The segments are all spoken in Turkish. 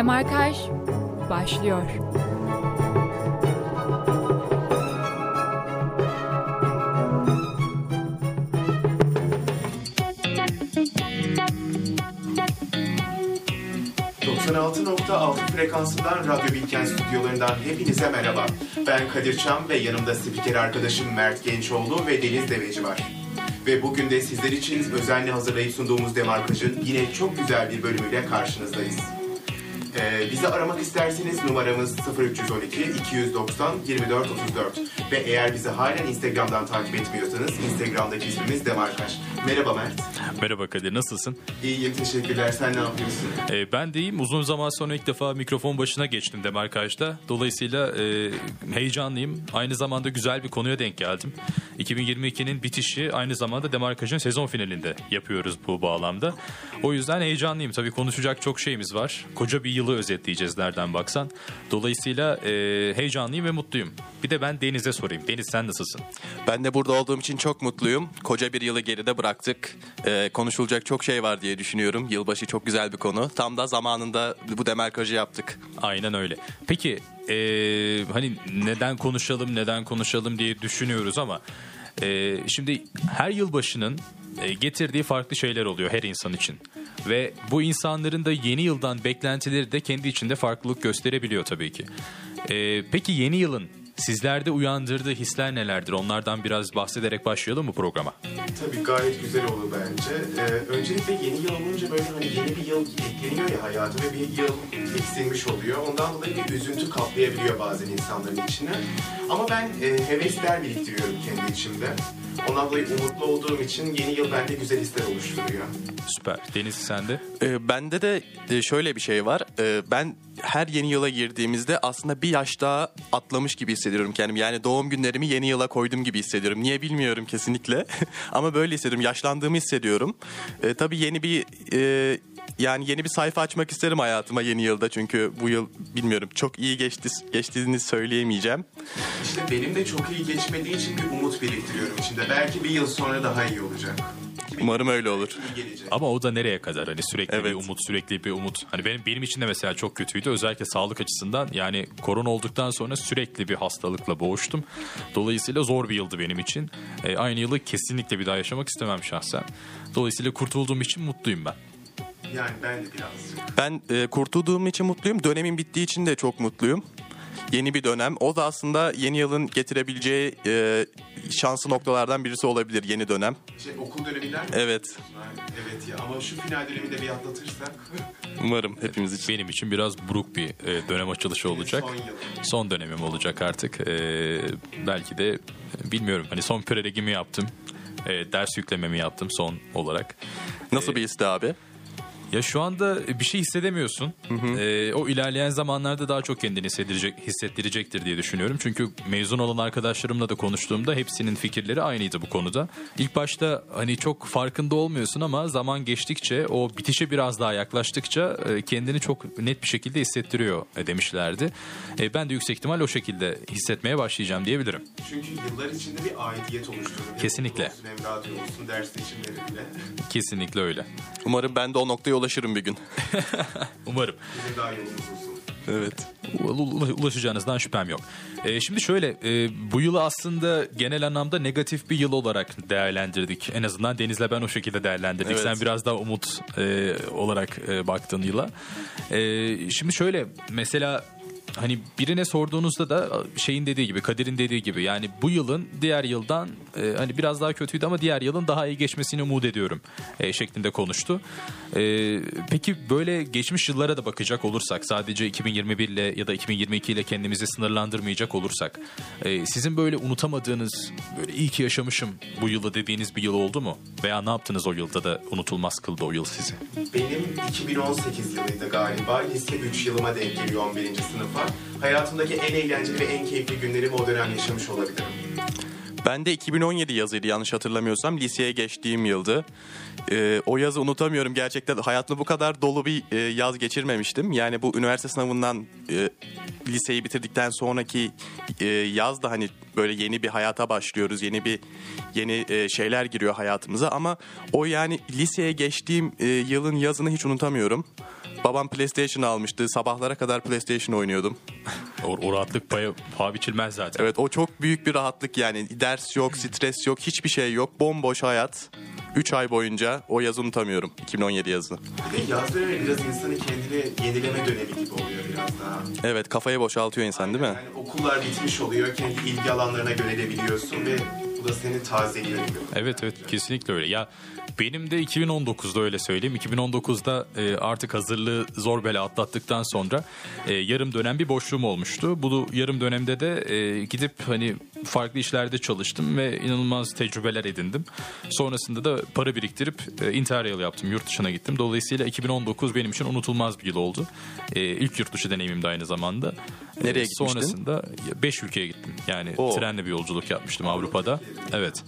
Demarkaj başlıyor. ...96.6 frekansından Radyo Bilken stüdyolarından hepinize merhaba. Ben Kadir Çam ve yanımda spiker arkadaşım Mert Gençoğlu ve Deniz Deveci var. Ve bugün de sizler için özenle hazırlayıp sunduğumuz Demarkaj'ın yine çok güzel bir bölümüyle karşınızdayız. Ee, bizi aramak isterseniz numaramız 0312 290 24 34 ve eğer bizi halen Instagram'dan takip etmiyorsanız Instagram'daki ismimiz Demarkaj. Merhaba Mert. Merhaba Kadir nasılsın? İyiyim teşekkürler. Sen ne yapıyorsun? Ee, ben de iyiyim. Uzun zaman sonra ilk defa mikrofon başına geçtim Demarkaj'da. Dolayısıyla e, heyecanlıyım. Aynı zamanda güzel bir konuya denk geldim. 2022'nin bitişi aynı zamanda Demarkaj'ın sezon finalinde yapıyoruz bu bağlamda. O yüzden heyecanlıyım. Tabii konuşacak çok şeyimiz var. Koca bir yılı özetleyeceğiz nereden baksan. Dolayısıyla e, heyecanlıyım ve mutluyum. Bir de ben Deniz'e sorayım. Deniz sen nasılsın? Ben de burada olduğum için çok mutluyum. Koca bir yılı geride bıraktık. Ee, konuşulacak çok şey var diye düşünüyorum. Yılbaşı çok güzel bir konu. Tam da zamanında bu demarkajı yaptık. Aynen öyle. Peki e, hani neden konuşalım neden konuşalım diye düşünüyoruz ama e, şimdi her yılbaşının getirdiği farklı şeyler oluyor her insan için. Ve bu insanların da yeni yıldan beklentileri de kendi içinde farklılık gösterebiliyor tabii ki. E, peki yeni yılın sizlerde uyandırdığı hisler nelerdir? Onlardan biraz bahsederek başlayalım mı programa? Tabii gayet güzel olur bence. Ee, öncelikle yeni yıl olunca böyle hani yeni bir yıl ekleniyor ya hayata ve bir yıl eksilmiş oluyor. Ondan dolayı bir üzüntü kaplayabiliyor bazen insanların içine. Ama ben e, hevesler biriktiriyorum kendi içimde. Ondan dolayı umutlu olduğum için yeni yıl bende güzel hisler oluşturuyor. Süper. Deniz sende? Ee, bende de şöyle bir şey var. Ee, ben her yeni yıla girdiğimizde aslında bir yaş daha atlamış gibi hissediyorum kendimi. Yani doğum günlerimi yeni yıla koydum gibi hissediyorum. Niye bilmiyorum kesinlikle. Ama böyle hissediyorum. Yaşlandığımı hissediyorum. Ee, tabii yeni bir... e, yani yeni bir sayfa açmak isterim hayatıma yeni yılda çünkü bu yıl bilmiyorum çok iyi geçti geçtiğini söyleyemeyeceğim. İşte benim de çok iyi geçmediği için bir umut biriktiriyorum içinde. Belki bir yıl sonra daha iyi olacak. Umarım öyle olur. Ama o da nereye kadar? Hani sürekli bir Evet. umut, sürekli bir umut. Hani benim benim için de mesela çok kötüydü. Özellikle sağlık açısından. Yani korona olduktan sonra sürekli bir hastalıkla boğuştum. Dolayısıyla zor bir yıldı benim için. E, aynı yılı kesinlikle bir daha yaşamak istemem şahsen. Dolayısıyla kurtulduğum için mutluyum ben. Yani ben de birazcık. Ben e, kurtulduğum için mutluyum. Dönemin bittiği için de çok mutluyum. Yeni bir dönem. O da aslında yeni yılın getirebileceği e, şanslı noktalardan birisi olabilir yeni dönem. Şey, okul döneminden mi? Evet. Yani Evet ya ama şu final döneminde bir atlatırsak Umarım hepimiz için. Benim için biraz buruk bir e, dönem açılışı olacak. son yıl. Son dönemim olacak artık. E, belki de e, bilmiyorum. Hani son prelegimi yaptım. E, ders yüklememi yaptım son olarak. Nasıl bir histi abi? Ya şu anda bir şey hissedemiyorsun. Ee, o ilerleyen zamanlarda daha çok kendini hissettirecek, hissettirecektir diye düşünüyorum. Çünkü mezun olan arkadaşlarımla da konuştuğumda hepsinin fikirleri aynıydı bu konuda. İlk başta hani çok farkında olmuyorsun ama zaman geçtikçe o bitişe biraz daha yaklaştıkça e, kendini çok net bir şekilde hissettiriyor e, demişlerdi. E, ben de yüksek ihtimal o şekilde hissetmeye başlayacağım diyebilirim. Çünkü yıllar içinde bir aidiyet oluşturdu. Kesinlikle. Olsun, olsun, ders seçimleri bile. Kesinlikle öyle. Umarım ben de o noktaya ulaşırım bir gün. Umarım. Daha yolumuz. Evet. Ula- ulaşacağınızdan şüphem yok. Ee, şimdi şöyle e, bu yılı aslında genel anlamda negatif bir yıl olarak değerlendirdik. En azından Deniz'le ben o şekilde değerlendirdik. Evet. Sen biraz daha umut e, olarak e, baktın yıla. E, şimdi şöyle mesela hani birine sorduğunuzda da şeyin dediği gibi Kadir'in dediği gibi yani bu yılın diğer yıldan e, hani biraz daha kötüydü ama diğer yılın daha iyi geçmesini umut ediyorum e, şeklinde konuştu. E, peki böyle geçmiş yıllara da bakacak olursak sadece 2021 ile ya da 2022 ile kendimizi sınırlandırmayacak olursak e, sizin böyle unutamadığınız böyle iyi ki yaşamışım bu yılı dediğiniz bir yıl oldu mu? Veya ne yaptınız o yılda da unutulmaz kıldı o yıl sizi? Benim 2018 yılıydı galiba. Lise 3 yılıma denk geliyor 11. sınıfa. Hayatımdaki en eğlenceli ve en keyifli günlerimi o dönem yaşamış olabilirim. Ben de 2017 yazıydı yanlış hatırlamıyorsam. Liseye geçtiğim yıldı. Ee, o yazı unutamıyorum gerçekten. Hayatımda bu kadar dolu bir e, yaz geçirmemiştim. Yani bu üniversite sınavından e, liseyi bitirdikten sonraki e, yaz da hani böyle yeni bir hayata başlıyoruz. Yeni bir yeni e, şeyler giriyor hayatımıza ama o yani liseye geçtiğim e, yılın yazını hiç unutamıyorum. Babam PlayStation almıştı. Sabahlara kadar PlayStation oynuyordum. O, o rahatlık payı paha biçilmez zaten. Evet o çok büyük bir rahatlık yani. Ders yok, stres yok, hiçbir şey yok. Bomboş hayat. 3 ay boyunca o yazı unutamıyorum. 2017 yazı. Bir de yaz dönemi biraz insanın kendini yenileme dönemi gibi oluyor biraz daha. Evet kafayı boşaltıyor insan değil mi? Yani okullar bitmiş oluyor, kendi ilgi alanlarına yönelebiliyorsun ve bu da seni tazeliyor gibi. Evet evet kesinlikle öyle. Ya benim de 2019'da öyle söyleyeyim. 2019'da e, artık hazırlığı zor bela atlattıktan sonra e, yarım dönem bir boşluğum olmuştu. Bu yarım dönemde de e, gidip hani farklı işlerde çalıştım ve inanılmaz tecrübeler edindim. Sonrasında da para biriktirip e, Interrail yaptım. Yurt dışına gittim. Dolayısıyla 2019 benim için unutulmaz bir yıl oldu. E, ilk yurt dışı deneyimim de aynı zamanda. E, Nereye gitmiştin? Sonrasında 5 ülkeye gittim. Yani Oo. trenle bir yolculuk yapmıştım Avrupa'da. Evet.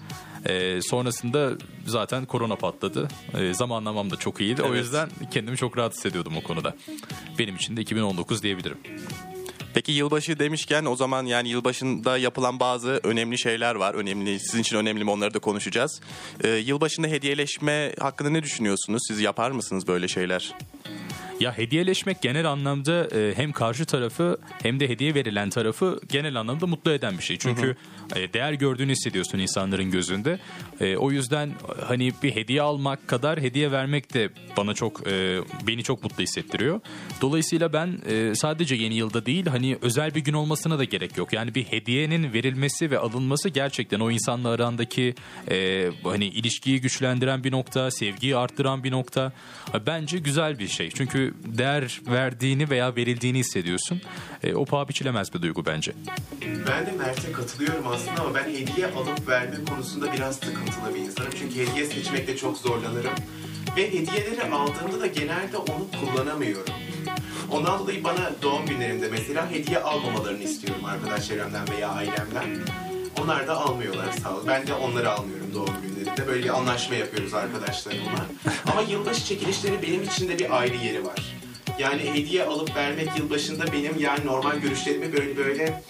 Ee, sonrasında zaten korona patladı. Ee, zamanlamam da çok iyiydi. O Evet. yüzden kendimi çok rahat hissediyordum o konuda. Benim için de 2019 diyebilirim. Peki yılbaşı demişken o zaman yani yılbaşında yapılan bazı önemli şeyler var. Önemli, sizin için önemli mi onları da konuşacağız. Ee, yılbaşında hediyeleşme hakkında ne düşünüyorsunuz? Siz yapar mısınız böyle şeyler? Ya hediyeleşmek genel anlamda e, hem karşı tarafı hem de hediye verilen tarafı genel anlamda mutlu eden bir şey. Çünkü e, değer gördüğünü hissediyorsun insanların gözünde. E, o yüzden hani bir hediye almak kadar hediye vermek de bana çok beni çok mutlu hissettiriyor. Dolayısıyla ben sadece yeni yılda değil hani özel bir gün olmasına da gerek yok. Yani bir hediyenin verilmesi ve alınması gerçekten o insanla arandaki hani ilişkiyi güçlendiren bir nokta, sevgiyi arttıran bir nokta. Bence güzel bir şey. Çünkü değer verdiğini veya verildiğini hissediyorsun. E, o paha biçilemez bir duygu bence. Ben de Mert'e katılıyorum aslında ama ben hediye alıp verme konusunda biraz sıkıntılı bir insanım. Çünkü hediye seçmekte çok zorlanırım. Ve hediyeleri aldığımda da genelde onu kullanamıyorum. Ondan dolayı bana doğum günlerimde mesela hediye almamalarını istiyorum arkadaş veya ailemden. Onlar da almıyorlar sağ ol. Ben de onları almıyorum doğum günlerinde. Böyle bir anlaşma yapıyoruz arkadaşlarımla. Ama yılbaşı çekilişleri benim için de bir ayrı yeri var. Yani hediye alıp vermek yılbaşında benim yani normal görüşlerimi böyle böyle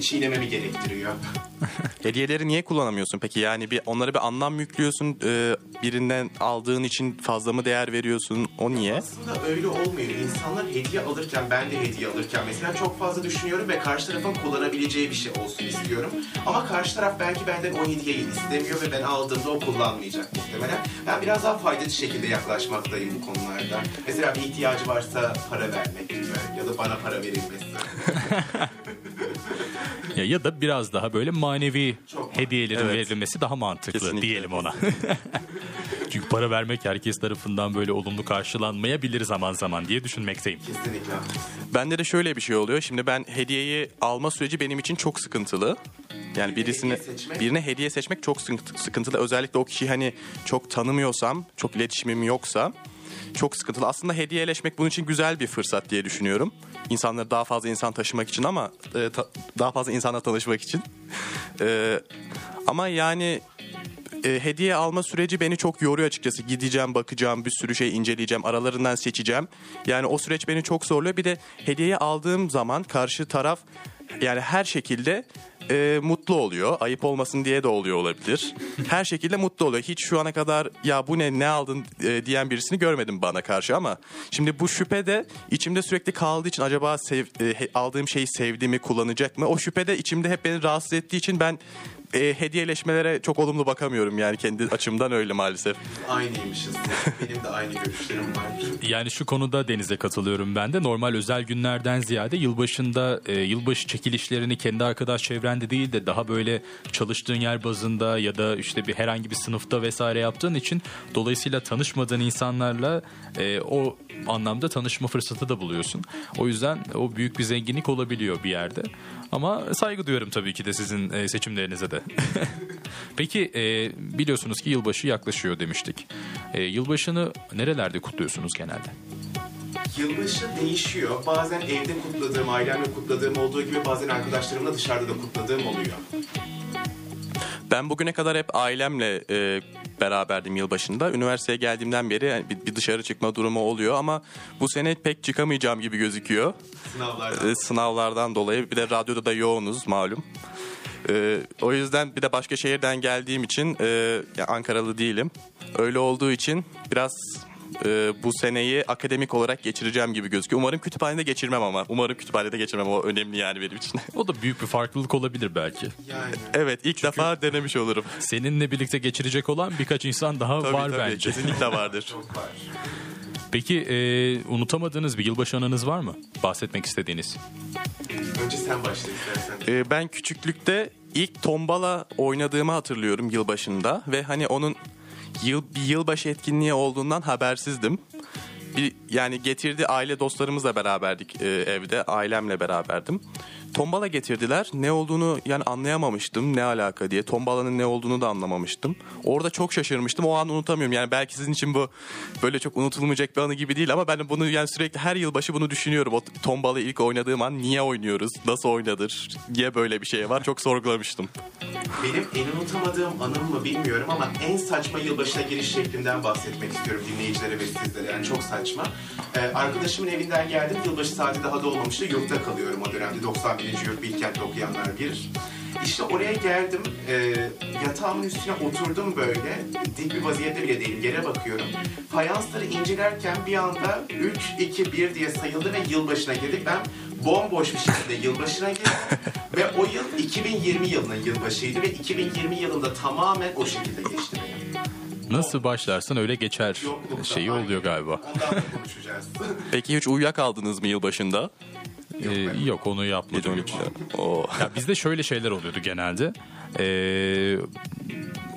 çiğnememi gerektiriyor. Hediyeleri niye kullanamıyorsun peki? Yani bir onlara bir anlam yüklüyorsun? Ee, birinden aldığın için fazla mı değer veriyorsun? O niye? Aslında öyle olmuyor. İnsanlar hediye alırken, ben de hediye alırken mesela çok fazla düşünüyorum ve karşı tarafın kullanabileceği bir şey olsun istiyorum. Ama karşı taraf belki benden o hediyeyi istemiyor ve ben aldığımda o kullanmayacak muhtemelen. Ben biraz daha faydalı şekilde yaklaşmaktayım bu konularda. Mesela bir ihtiyacı varsa para vermek gibi ya da bana para verilmesi. Ya, ya da biraz daha böyle manevi Çok hediyelerin Evet. verilmesi daha mantıklı Kesinlikle. diyelim ona. Çünkü para vermek herkes tarafından böyle olumlu karşılanmayabilir zaman zaman diye düşünmekteyim. Kesinlikle. Bende de şöyle bir şey oluyor. Şimdi ben hediyeyi alma süreci benim için çok sıkıntılı. Yani birisine hediye birine hediye seçmek çok sıkıntı- sıkıntılı. Özellikle o kişiyi hani çok tanımıyorsam, çok iletişimim yoksa çok sıkıntılı. Aslında hediyeleşmek bunun için güzel bir fırsat diye düşünüyorum. İnsanları daha fazla insan taşımak için ama e, ta- daha fazla insanla tanışmak için. E, ama yani e, hediye alma süreci beni çok yoruyor açıkçası. Gideceğim, bakacağım, bir sürü şey inceleyeceğim, aralarından seçeceğim. Yani o süreç beni çok zorluyor. Bir de hediyeyi aldığım zaman karşı taraf yani her şekilde e, mutlu oluyor. Ayıp olmasın diye de oluyor olabilir. Her şekilde mutlu oluyor. Hiç şu ana kadar ya bu ne ne aldın e, diyen birisini görmedim bana karşı ama şimdi bu şüphe de içimde sürekli kaldığı için acaba sev, e, aldığım şeyi sevdi mi, kullanacak mı? O şüphe de içimde hep beni rahatsız ettiği için ben e, hediyeleşmelere çok olumlu bakamıyorum yani kendi açımdan öyle maalesef. Aynıymışız. Benim de aynı görüşlerim var. Yani şu konuda Deniz'e katılıyorum ben de. Normal özel günlerden ziyade yılbaşında e, yılbaşı çekilişlerini kendi arkadaş çevrende değil de daha böyle çalıştığın yer bazında ya da işte bir herhangi bir sınıfta vesaire yaptığın için dolayısıyla tanışmadığın insanlarla e, o anlamda tanışma fırsatı da buluyorsun. O yüzden o büyük bir zenginlik olabiliyor bir yerde. Ama saygı duyuyorum tabii ki de sizin e, seçimlerinize de. Peki e, biliyorsunuz ki yılbaşı yaklaşıyor demiştik. E, yılbaşını nerelerde kutluyorsunuz genelde? Yılbaşı değişiyor. Bazen evde kutladığım, ailemle kutladığım olduğu gibi bazen arkadaşlarımla dışarıda da kutladığım oluyor. Ben bugüne kadar hep ailemle e, beraberdim yılbaşında. Üniversiteye geldiğimden beri yani bir, dışarı çıkma durumu oluyor ama bu sene pek çıkamayacağım gibi gözüküyor. Sınavlardan. E, sınavlardan dolayı bir de radyoda da yoğunuz malum. E, o yüzden bir de başka şehirden geldiğim için e, Ankaralı değilim. Öyle olduğu için biraz e, bu seneyi akademik olarak geçireceğim gibi gözüküyor. Umarım kütüphanede geçirmem ama. Umarım kütüphanede geçirmem. O önemli yani benim için. O da büyük bir farklılık olabilir belki. Yani evet ilk defa denemiş olurum. Seninle birlikte geçirecek olan birkaç insan daha Tabii var tabii bence. kesinlikle vardır. çok var. Peki e, unutamadığınız bir yılbaşı anınız var mı? Bahsetmek istediğiniz. Önce sen başla istersen. Ee, ben küçüklükte ilk tombala oynadığımı hatırlıyorum yılbaşında ve hani onun yıl bir yılbaşı etkinliği olduğundan habersizdim. Bir, yani getirdi aile dostlarımızla beraberdik e, evde ailemle beraberdim. Tombala getirdiler. Ne olduğunu yani anlayamamıştım. Ne alaka diye. Tombalanın ne olduğunu da anlamamıştım. Orada çok şaşırmıştım. O an unutamıyorum. Yani belki sizin için bu böyle çok unutulmayacak bir anı gibi değil ama ben bunu yani sürekli her yılbaşı bunu düşünüyorum. O tombalı ilk oynadığım an niye oynuyoruz? Nasıl oynadır? Niye böyle bir şey var? Çok sorgulamıştım. Benim en unutamadığım anım mı bilmiyorum ama en saçma yılbaşına giriş şeklimden bahsetmek istiyorum dinleyicilere ve sizlere. Yani çok saçma. Ee, arkadaşımın evinden geldim. Yılbaşı saati daha dolmamıştı. Yurtta kalıyorum o dönemde. 91. yurt Bilkent'te okuyanlar bilir. İşte oraya geldim. Ee, yatağımın üstüne oturdum böyle. Dik bir vaziyette bile değilim. Yere bakıyorum. Fayansları incelerken bir anda 3, 2, 1 diye sayıldı ve yılbaşına girdik. Ben bomboş bir şekilde yılbaşına girdim. ve o yıl 2020 yılının yılbaşıydı ve 2020 yılında tamamen o şekilde geçti benim. Nasıl başlarsın öyle geçer Yoklukta, şeyi oluyor galiba. Ondan da konuşacağız. Peki hiç uyuyakaldınız mı yılbaşında? Ee, yok onu yapmadım. 12'de. Oo. Ya bizde şöyle şeyler oluyordu genelde. Ee,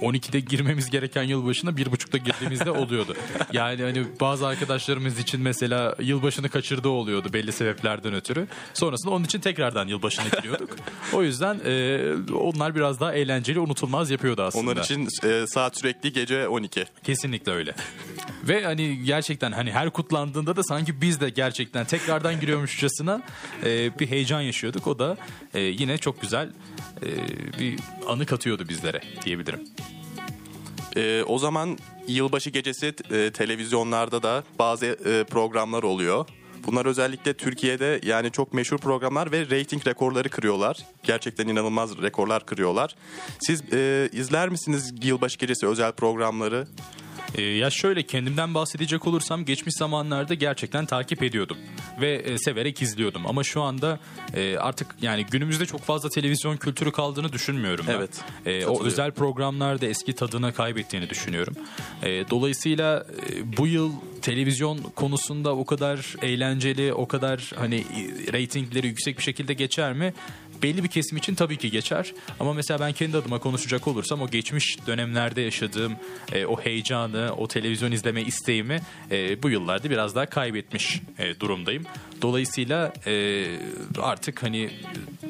12'de girmemiz gereken yılbaşına 1.30'da girdiğimizde oluyordu. Yani hani bazı arkadaşlarımız için mesela yılbaşını kaçırdığı oluyordu belli sebeplerden ötürü. Sonrasında onun için tekrardan yılbaşına giriyorduk. O yüzden e, onlar biraz daha eğlenceli, unutulmaz yapıyordu aslında. Onlar için e, saat sürekli gece 12. Kesinlikle öyle. Ve hani gerçekten hani her kutlandığında da sanki biz de gerçekten tekrardan giriyormuşçasına e, bir heyecan yaşıyorduk. O da e, yine çok güzel e, bir anı katıyordu bizlere diyebilirim. E, o zaman yılbaşı gecesi e, televizyonlarda da bazı e, programlar oluyor. Bunlar özellikle Türkiye'de yani çok meşhur programlar ve reyting rekorları kırıyorlar. Gerçekten inanılmaz rekorlar kırıyorlar. Siz e, izler misiniz yılbaşı gecesi özel programları? E, ya şöyle kendimden bahsedecek olursam geçmiş zamanlarda gerçekten takip ediyordum ve e, severek izliyordum ama şu anda e, artık yani günümüzde çok fazla televizyon kültürü kaldığını düşünmüyorum ben. Evet, E, o özel programlarda eski tadını kaybettiğini düşünüyorum. E, dolayısıyla e, bu yıl televizyon konusunda o kadar eğlenceli, o kadar hani e, reytingleri yüksek bir şekilde geçer mi? Belli bir kesim için tabii ki geçer. Ama mesela ben kendi adıma konuşacak olursam o geçmiş dönemlerde yaşadığım e, o heyecanı, o televizyon izleme isteğimi e, bu yıllarda biraz daha kaybetmiş e, durumdayım. Dolayısıyla e, artık hani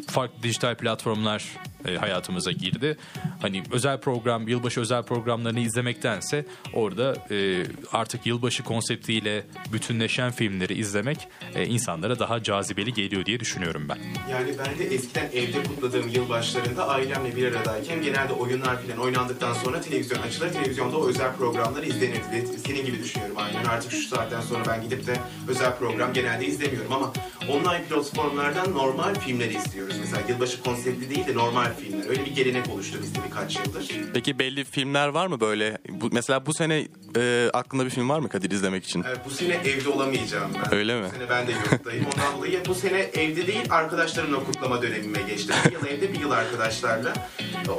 farklı dijital platformlar e, hayatımıza girdi. Hani özel program, yılbaşı özel programlarını izlemektense orada e, artık yılbaşı konseptiyle bütünleşen filmleri izlemek e, insanlara daha cazibeli geliyor diye düşünüyorum ben. Yani ben de eskiden evde kutladığım yılbaşlarında ailemle bir aradayken genelde oyunlar falan oynandıktan sonra televizyon açılır. Televizyonda o özel programlar izlenirdi. Senin gibi düşünüyorum aynen. Artık şu saatten sonra ben gidip de özel program genelde izlemiyorum ama online platformlardan normal filmler izliyoruz. Mesela yılbaşı konseptli değil de normal filmler. Öyle bir gelenek oluştu bizde birkaç yıldır. Peki belli filmler var mı böyle? Bu, mesela bu sene e, aklında bir film var mı Kadir izlemek için? Ee, bu sene evde olamayacağım ben. Öyle mi? Bu sene ben de yurttayım. Ondan dolayı bu sene evde değil arkadaşlarımla kutlama dönemime geçti. Bir yıl evde bir yıl arkadaşlarla.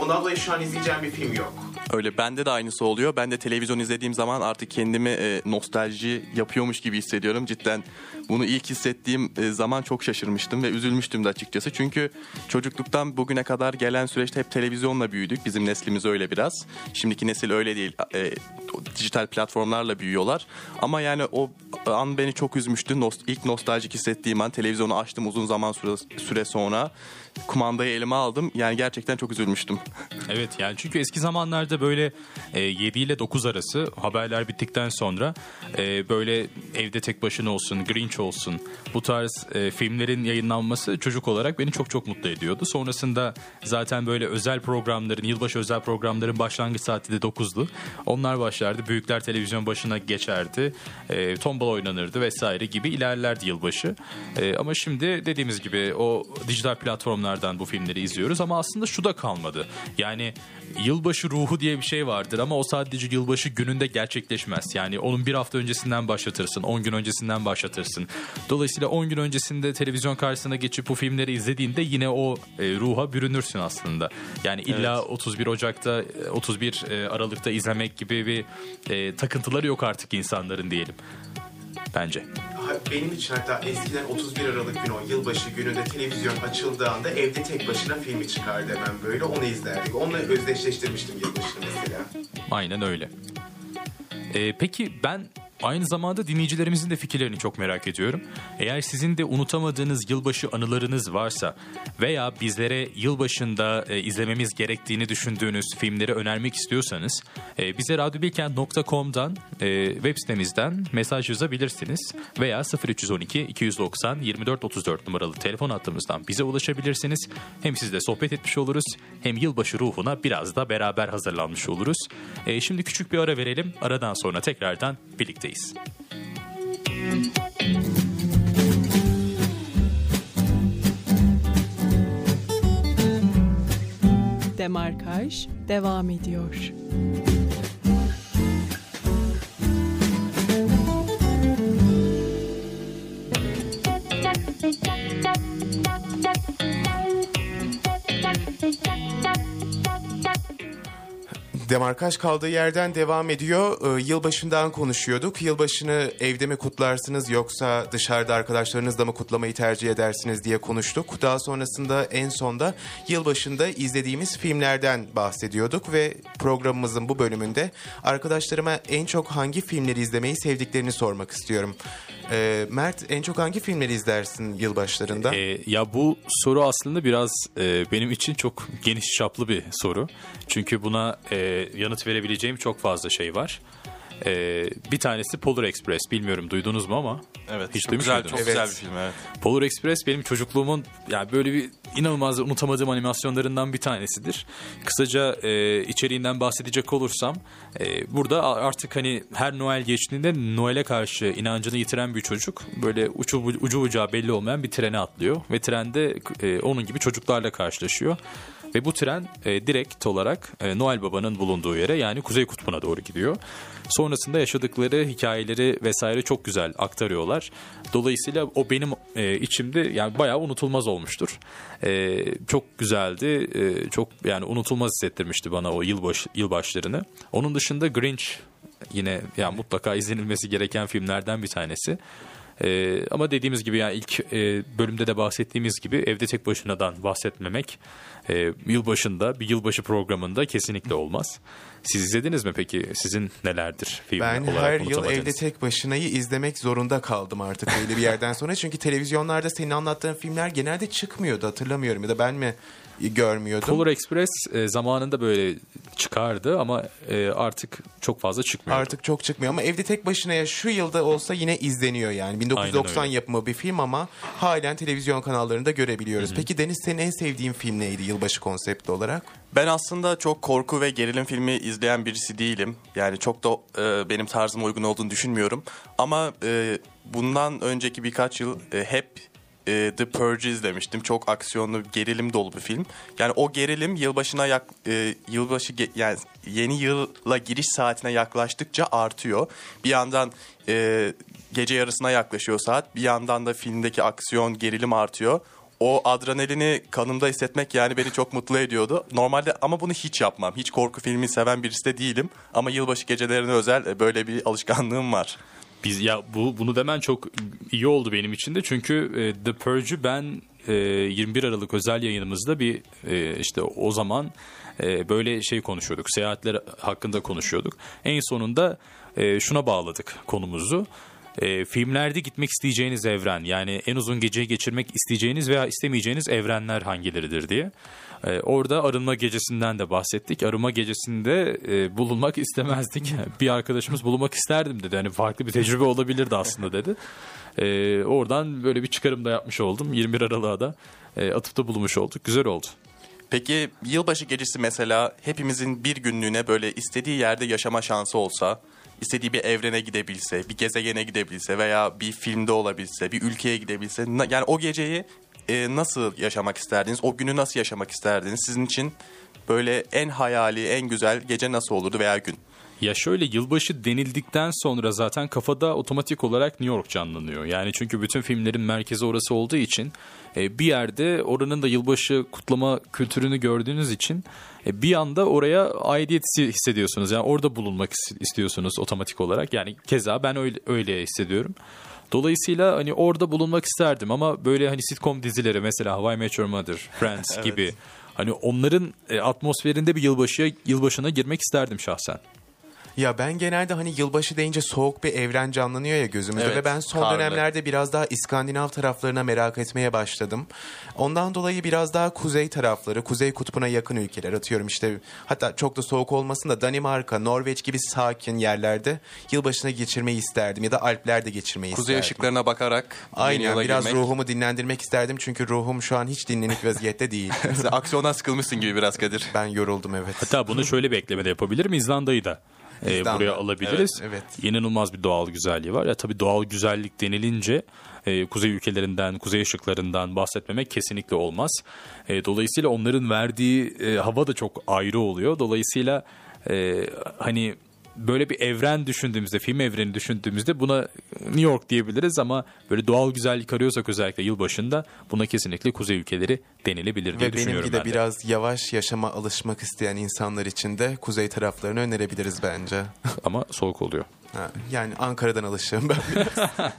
Ondan dolayı şu an izleyeceğim bir film yok. Öyle bende de aynısı oluyor. Ben de televizyon izlediğim zaman artık kendimi e, nostalji yapıyormuş gibi hissediyorum. Cidden bunu ilk hissettiğim e, zaman çok şaşırmıştım ve üzülmüştüm de açıkçası. Çünkü çocukluktan bugüne kadar gelen süreçte hep televizyonla büyüdük. Bizim neslimiz öyle biraz. Şimdiki nesil öyle değil. E, dijital platformlarla büyüyorlar. Ama yani o an beni çok üzmüştü. Nost- ilk nostaljik hissettiğim an televizyonu açtım uzun zaman süre, süre sonra. Kumandayı elime aldım. Yani gerçekten çok üzülmüştüm. Evet yani çünkü eski zamanlarda böyle e, 7 ile 9 arası haberler bittikten sonra e, böyle evde tek başına olsun, Grinch olsun bu tarz e, filmlerin yayınlanması çocuk olarak beni çok çok mutlu ediyordu. Sonrasında zaten böyle özel programların, yılbaşı özel programların başlangıç saati de 9'du. Onlar başlardı. Büyükler televizyon başına geçerdi. E, tombala oynanırdı vesaire gibi ilerlerdi yılbaşı. E, ama şimdi dediğimiz gibi o dijital platformlardan bu filmleri izliyoruz ama aslında şu da kalmadı. Yani yılbaşı ruhu diye bir şey vardır ama o sadece yılbaşı gününde gerçekleşmez. Yani onun bir hafta öncesinden başlatırsın, 10 gün öncesinden başlatırsın. Dolayısıyla 10 gün öncesinde televizyon karşısına geçip bu filmleri izlediğinde yine o e, ruha bürünürsün aslında. Yani illa 31 Ocak'ta, e, 31 e, Aralık'ta izlemek gibi bir e, takıntıları yok artık insanların diyelim. Bence. Benim için hatta eskiden 31 Aralık günü o yılbaşı gününde televizyon açıldığında evde tek başına filmi çıkardı hemen böyle onu izlerdik. Onunla özdeşleştirmiştim yılbaşını mesela. Aynen öyle. Ee, peki ben aynı zamanda dinleyicilerimizin de fikirlerini çok merak ediyorum. Eğer sizin de unutamadığınız yılbaşı anılarınız varsa veya bizlere yılbaşında e, izlememiz gerektiğini düşündüğünüz filmleri önermek istiyorsanız e, bize radyobilkent.com'dan e, web sitemizden mesaj yazabilirsiniz veya 0312 290 24 34 numaralı telefon hattımızdan bize ulaşabilirsiniz. Hem sizle sohbet etmiş oluruz hem yılbaşı ruhuna biraz da beraber hazırlanmış oluruz. E, şimdi küçük bir ara verelim. Aradan sonra tekrardan birlikteyiz. Demarkaj devam ediyor. Demarkaj kaldığı yerden devam ediyor. Ee, yılbaşından konuşuyorduk. Yılbaşını evde mi kutlarsınız yoksa dışarıda arkadaşlarınızla mı kutlamayı tercih edersiniz diye konuştuk. Daha sonrasında en sonda yılbaşında izlediğimiz filmlerden bahsediyorduk ve programımızın bu bölümünde arkadaşlarıma en çok hangi filmleri izlemeyi sevdiklerini sormak istiyorum. Ee, Mert en çok hangi filmleri izlersin yılbaşlarında? Ee, ya bu soru aslında biraz e, benim için çok geniş çaplı bir soru. Çünkü buna e, yanıt verebileceğim çok fazla şey var. E, bir tanesi Polar Express. Bilmiyorum duydunuz mu ama. Evet. Hiç çok duymuş güzel, muydunuz? çok Evet. güzel bir film evet. Polar Express benim çocukluğumun yani böyle bir inanılmaz unutamadığım animasyonlarından bir tanesidir. Kısaca e, içeriğinden bahsedecek olursam e, burada artık hani her Noel geçtiğinde Noel'e karşı inancını yitiren bir çocuk böyle ucu, ucu bucağı belli olmayan bir trene atlıyor ve trende e, onun gibi çocuklarla karşılaşıyor. Ve bu tren e, direkt olarak e, Noel Baba'nın bulunduğu yere yani Kuzey Kutbu'na doğru gidiyor. Sonrasında yaşadıkları hikayeleri vesaire çok güzel aktarıyorlar. Dolayısıyla o benim e, içimde yani bayağı unutulmaz olmuştur. E, çok güzeldi. E, çok yani unutulmaz hissettirmişti bana o yılbaş yılbaşlarını. Onun dışında Grinch yine yani mutlaka izlenilmesi gereken filmlerden bir tanesi. Ee, ama dediğimiz gibi yani ilk e, bölümde de bahsettiğimiz gibi evde tek başınadan bahsetmemek e, yılbaşında bir yılbaşı programında kesinlikle olmaz. Siz izlediniz mi peki? Sizin nelerdir film Ben olarak her yıl evde tek başınayı izlemek zorunda kaldım artık belli bir yerden sonra. Çünkü televizyonlarda senin anlattığın filmler genelde çıkmıyordu hatırlamıyorum ya da ben mi görmüyordum. Polar Express e, zamanında böyle çıkardı ama e, artık çok fazla çıkmıyor. Artık çok çıkmıyor ama evde tek başına şu yılda olsa yine izleniyor yani. 1990 Aynen öyle. yapımı bir film ama halen televizyon kanallarında görebiliyoruz. Peki Deniz senin en sevdiğin film neydi yılbaşı konsepti olarak? Ben aslında çok korku ve gerilim filmi izleyen birisi değilim. Yani çok da e, benim tarzıma uygun olduğunu düşünmüyorum. Ama e, bundan önceki birkaç yıl e, hep e, The Purge izlemiştim. Çok aksiyonlu, gerilim dolu bir film. Yani o gerilim yılbaşına yak, e, yılbaşı ge- yani yeni yıla giriş saatine yaklaştıkça artıyor. Bir yandan e, gece yarısına yaklaşıyor saat. Bir yandan da filmdeki aksiyon, gerilim artıyor o adrenalini kanımda hissetmek yani beni çok mutlu ediyordu. Normalde ama bunu hiç yapmam. Hiç korku filmi seven birisi de değilim. Ama yılbaşı gecelerine özel e, böyle bir alışkanlığım var. Biz ya bu bunu demen çok iyi oldu benim için de çünkü e, The Purge'ü ben e, 21 Aralık özel yayınımızda bir e, işte o zaman e, böyle şey konuşuyorduk. Seyahatler hakkında konuşuyorduk. En sonunda e, şuna bağladık konumuzu. E, filmlerde gitmek isteyeceğiniz evren yani en uzun geceyi geçirmek isteyeceğiniz veya istemeyeceğiniz evrenler hangileridir diye. E, orada arınma gecesinden de bahsettik. Arınma gecesinde e, bulunmak istemezdik. Bir arkadaşımız bulunmak isterdim dedi. Hani farklı bir tecrübe olabilirdi aslında dedi. E, oradan böyle bir çıkarım da yapmış oldum. 21 Aralık'a da e, atıfta bulunmuş olduk. Güzel oldu. Peki yılbaşı gecesi mesela hepimizin bir günlüğüne böyle istediği yerde yaşama şansı olsa istediği bir evrene gidebilse, bir gezegene gidebilse veya bir filmde olabilse, bir ülkeye gidebilse yani o geceyi e, nasıl yaşamak isterdiniz? O günü nasıl yaşamak isterdiniz? Sizin için böyle en hayali, en güzel gece nasıl olurdu veya gün? Ya şöyle yılbaşı denildikten sonra zaten kafada otomatik olarak New York canlanıyor. Yani çünkü bütün filmlerin merkezi orası olduğu için e, bir yerde oranın da yılbaşı kutlama kültürünü gördüğünüz için e, bir anda oraya aidiyet hissediyorsunuz. Yani orada bulunmak is- istiyorsunuz otomatik olarak. Yani keza ben öyle, öyle hissediyorum. Dolayısıyla hani orada bulunmak isterdim ama böyle hani sitcom dizileri mesela How I Met Your Mother, Friends gibi hani onların e, atmosferinde bir yılbaşıya yılbaşına girmek isterdim şahsen. Ya ben genelde hani yılbaşı deyince soğuk bir evren canlanıyor ya gözümüzde Evet, ve ben son karlı. dönemlerde biraz daha İskandinav taraflarına merak etmeye başladım. Ondan dolayı biraz daha kuzey tarafları, kuzey kutbuna yakın ülkeler atıyorum işte hatta çok da soğuk olmasın da Danimarka, Norveç gibi sakin yerlerde yılbaşına geçirmeyi isterdim ya da Alplerde geçirmeyi Kuzey isterdim. ışıklarına bakarak Aynen biraz girmek. ruhumu dinlendirmek isterdim çünkü ruhum şu an hiç dinlenik vaziyette değil. Aksiyondan sıkılmışsın gibi biraz Kadir. ben yoruldum evet. Hatta bunu şöyle bir ekleme de yapabilirim. İzlanda'yı da e, buraya alabiliriz. Evet, evet. İnanılmaz bir doğal güzelliği var. Ya tabii doğal güzellik denilince e, kuzey ülkelerinden, kuzey ışıklarından bahsetmemek kesinlikle olmaz. E, dolayısıyla onların verdiği e, hava da çok ayrı oluyor. Dolayısıyla e, hani böyle bir evren düşündüğümüzde, film evreni düşündüğümüzde buna New York diyebiliriz ama böyle doğal güzellik arıyorsak özellikle yılbaşında buna kesinlikle kuzey ülkeleri denilebilir diye Ve düşünüyorum benimki de ben de. biraz yavaş yaşama alışmak isteyen insanlar için de kuzey taraflarını önerebiliriz bence. Ama soğuk oluyor. Ha, yani Ankara'dan alışığım ben.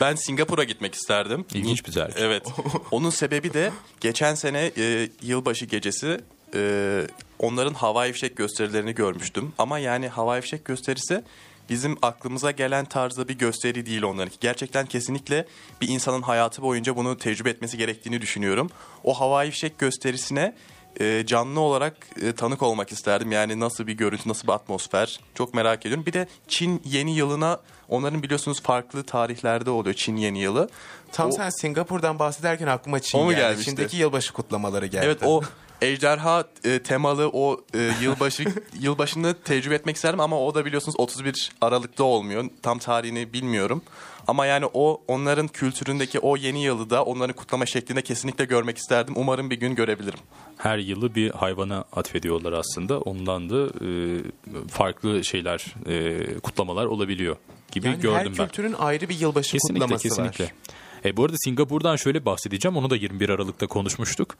Ben Singapur'a gitmek isterdim. İlginç bir tercih. Evet. Onun sebebi de geçen sene e, yılbaşı gecesi e, onların havai fişek gösterilerini görmüştüm. Ama yani havai fişek gösterisi bizim aklımıza gelen tarzda bir gösteri değil onların. Gerçekten kesinlikle bir insanın hayatı boyunca bunu tecrübe etmesi gerektiğini düşünüyorum. O havai fişek gösterisine e, canlı olarak e, tanık olmak isterdim. Yani nasıl bir görüntü, nasıl bir atmosfer çok merak ediyorum. Bir de Çin yeni yılına onların biliyorsunuz farklı tarihlerde oluyor Çin yeni yılı. Tam O- sen Singapur'dan bahsederken aklıma Çin O mu geldi. gelmişti? Çin'deki yılbaşı kutlamaları geldi. Evet o ejderha e, temalı o e, yılbaşı yılbaşını tecrübe etmek isterim ama o da biliyorsunuz 31 Aralık'ta olmuyor. Tam tarihini bilmiyorum. Ama yani o onların kültüründeki o yeni yılı da onların kutlama şeklinde kesinlikle görmek isterdim. Umarım bir gün görebilirim. her yılı bir hayvana atfediyorlar aslında. Ondan da e, farklı şeyler, e, kutlamalar olabiliyor gibi yani her gördüm ben. kültürün ayrı bir yılbaşı Kesinlikle, kutlaması kesinlikle. var. E, bu arada Singapur'dan şöyle bahsedeceğim. Onu da 21 Aralık'ta konuşmuştuk.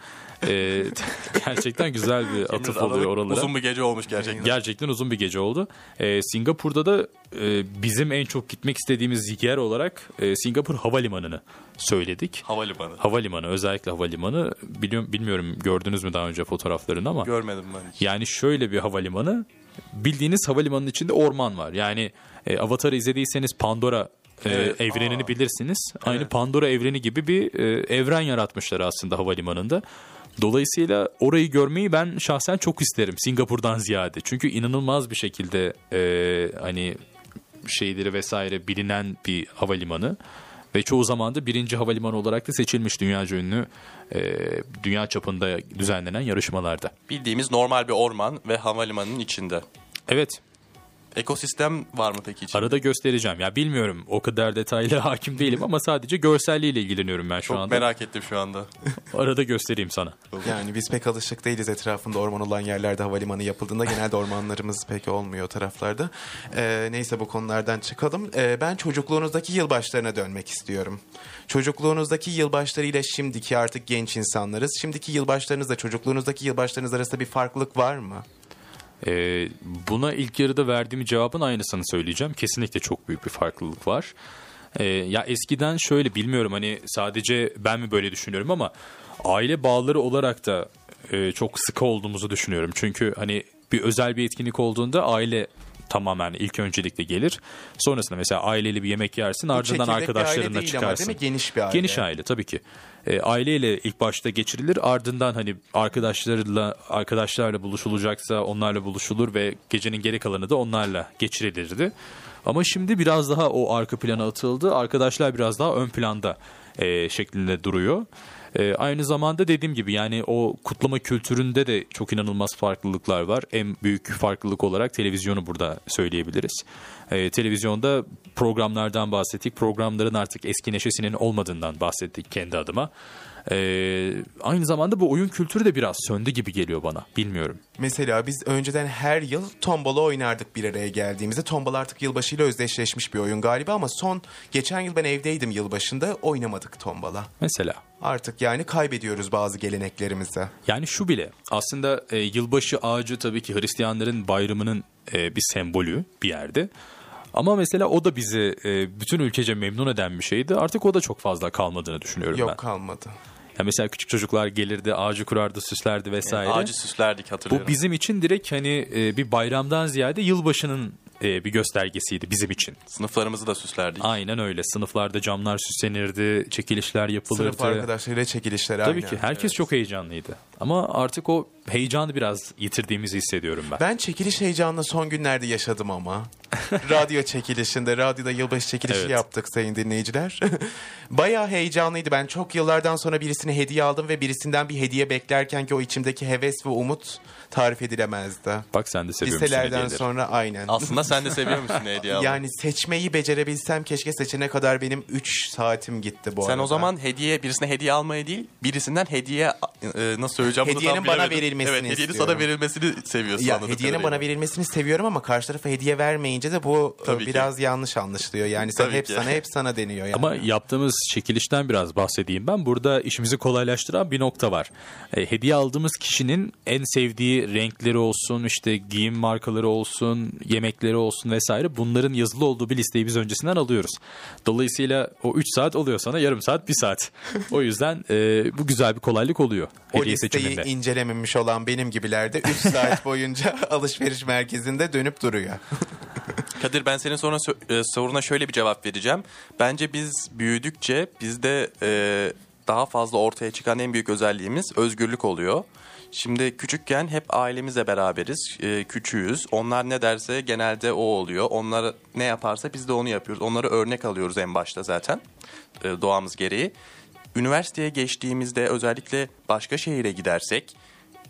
E, gerçekten güzel bir atıf oluyor oralara. Uzun bir gece olmuş gerçekten. Gerçekten uzun bir gece oldu. Ee, Singapur'da da e, bizim en çok gitmek istediğimiz yer olarak e, Singapur Havalimanı'nı söyledik. Havalimanı. Havalimanı özellikle havalimanı biliyorum bilmiyorum gördünüz mü daha önce fotoğraflarını ama Görmedim ben hiç. yani şöyle bir havalimanı bildiğiniz havalimanının içinde orman var. Yani e, Avatar'ı izlediyseniz Pandora e, Evet. evrenini bilirsiniz. Aynı Evet. Pandora evreni gibi bir e, evren yaratmışlar aslında havalimanında. Dolayısıyla orayı görmeyi ben şahsen çok isterim Singapur'dan ziyade. Çünkü inanılmaz bir şekilde e, hani şeyleri vesaire bilinen bir havalimanı ve çoğu zaman da birinci havalimanı olarak da seçilmiş dünyaca ünlü e, dünya çapında düzenlenen yarışmalarda. Bildiğimiz normal bir orman ve havalimanının içinde. Evet Ekosistem var mı peki içinde? arada göstereceğim. Ya bilmiyorum o kadar detaylı hakim değilim ama sadece görselliğiyle ilgileniyorum ben şu Çok anda. merak ettim şu anda. Arada göstereyim sana. Yani biz pek alışık değiliz etrafında orman olan yerlerde havalimanı yapıldığında genelde ormanlarımız pek olmuyor o taraflarda. Ee, neyse bu konulardan çıkalım. Ee, ben çocukluğunuzdaki yılbaşlarına dönmek istiyorum. Çocukluğunuzdaki yılbaşlarıyla şimdiki artık genç insanlarız. Şimdiki yılbaşlarınızla çocukluğunuzdaki yılbaşlarınız arasında bir farklılık var mı? Ee, buna ilk yarıda verdiğim cevabın aynısını söyleyeceğim. Kesinlikle çok büyük bir farklılık var. Ee, ya eskiden şöyle bilmiyorum hani sadece ben mi böyle düşünüyorum ama aile bağları olarak da e, çok sıkı olduğumuzu düşünüyorum. Çünkü hani bir özel bir etkinlik olduğunda aile tamamen ilk öncelikle gelir. Sonrasında mesela aileli bir yemek yersin ardından arkadaşlarınla değil ama çıkarsın. değil mi? Geniş bir aile. Geniş aile tabii ki. E, aileyle ilk başta geçirilir ardından hani arkadaşlarla arkadaşlarla buluşulacaksa onlarla buluşulur ve gecenin geri kalanı da onlarla geçirilirdi. Ama şimdi biraz daha o arka plana atıldı. Arkadaşlar biraz daha ön planda e, şeklinde duruyor. E, aynı zamanda dediğim gibi yani o kutlama kültüründe de çok inanılmaz farklılıklar var. En büyük farklılık olarak televizyonu burada söyleyebiliriz. E, televizyonda programlardan bahsettik. Programların artık eski neşesinin olmadığından bahsettik kendi adıma. E, aynı zamanda bu oyun kültürü de biraz söndü gibi geliyor bana. Bilmiyorum. Mesela biz önceden her yıl tombala oynardık bir araya geldiğimizde. Tombala artık yılbaşıyla özdeşleşmiş bir oyun galiba ama son geçen yıl ben evdeydim yılbaşında oynamadık tombala. Mesela Artık yani kaybediyoruz bazı geleneklerimizi. Yani şu bile aslında e, yılbaşı ağacı tabii ki Hristiyanların bayramının e, bir sembolü bir yerde. Ama mesela o da bizi e, bütün ülkece memnun eden bir şeydi. Artık o da çok fazla kalmadığını düşünüyorum Yok ben. kalmadı. Ya mesela küçük çocuklar gelirdi, ağacı kurardı, süslerdi vesaire. Ağacı süslerdik hatırlıyorum. Bu bizim için direkt hani e, bir bayramdan ziyade yılbaşının e, bir göstergesiydi bizim için. Sınıflarımızı da süslerdik. Aynen öyle. Sınıflarda camlar süslenirdi, çekilişler yapılırdı. Sınıf arkadaşlarıyla çekilişler Tabii aynen. ki herkes çok heyecanlıydı. Ama artık o heyecanı biraz yitirdiğimizi hissediyorum ben. Ben çekiliş heyecanını son günlerde yaşadım ama. Radyo çekilişinde, radyoda yılbaşı çekilişi Evet. yaptık sayın dinleyiciler. Bayağı heyecanlıydı. Ben çok yıllardan sonra birisine hediye aldım ve birisinden bir hediye beklerken ki o içimdeki heves ve umut tarif edilemezdi. Bak sen de seviyor musun Liselerden hediyeleri? sonra aynen. Aslında sen de seviyor musun hediye almayı? Yani seçmeyi becerebilsem keşke seçene kadar benim 3 saatim gitti bu arada. Sen o zaman hediye birisine hediye almayı değil birisinden hediye e, nasıl söyleyeceğim bunu Hediyenin tam bana bilemedim. verilmesini Evet hediyenin istiyorum. sana verilmesini seviyorsun. ya hediyenin kadarıyla. bana verilmesini seviyorum ama karşı tarafa hediye vermeyince de bu e, Tabii ki. biraz yanlış anlaşılıyor. Yani sen Tabii hep ki. sana hep sana deniyor yani. Ama yaptığımız çekilişten biraz bahsedeyim ben. Burada işimizi kolaylaştıran bir nokta var. E, hediye aldığımız kişinin en sevdiği renkleri olsun, işte giyim markaları olsun, yemekleri olsun vesaire bunların yazılı olduğu bir listeyi biz öncesinden alıyoruz. Dolayısıyla o 3 saat oluyor sana yarım saat, bir saat. O yüzden e, bu güzel bir kolaylık oluyor o listeyi seçiminde. incelememiş olan benim gibilerde 3 saat boyunca alışveriş merkezinde dönüp duruyor. Kadir ben senin sonra e, soruna şöyle bir cevap vereceğim. Bence biz büyüdükçe bizde e, daha fazla ortaya çıkan en büyük özelliğimiz özgürlük oluyor. Şimdi küçükken hep ailemizle beraberiz, e, küçüğüz. Onlar ne derse genelde o oluyor. Onlar ne yaparsa biz de onu yapıyoruz. Onları örnek alıyoruz en başta zaten e, doğamız gereği. Üniversiteye geçtiğimizde özellikle başka şehire gidersek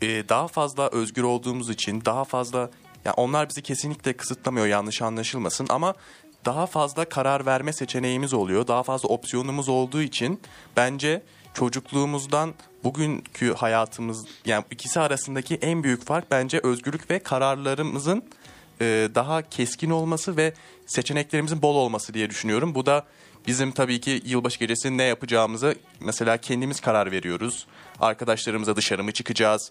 e, daha fazla özgür olduğumuz için daha fazla ya onlar bizi kesinlikle kısıtlamıyor yanlış anlaşılmasın ama daha fazla karar verme seçeneğimiz oluyor. Daha fazla opsiyonumuz olduğu için bence çocukluğumuzdan bugünkü hayatımız yani ikisi arasındaki en büyük fark bence özgürlük ve kararlarımızın e, daha keskin olması ve seçeneklerimizin bol olması diye düşünüyorum. Bu da bizim tabii ki yılbaşı gecesi ne yapacağımızı mesela kendimiz karar veriyoruz. Arkadaşlarımıza dışarı mı çıkacağız?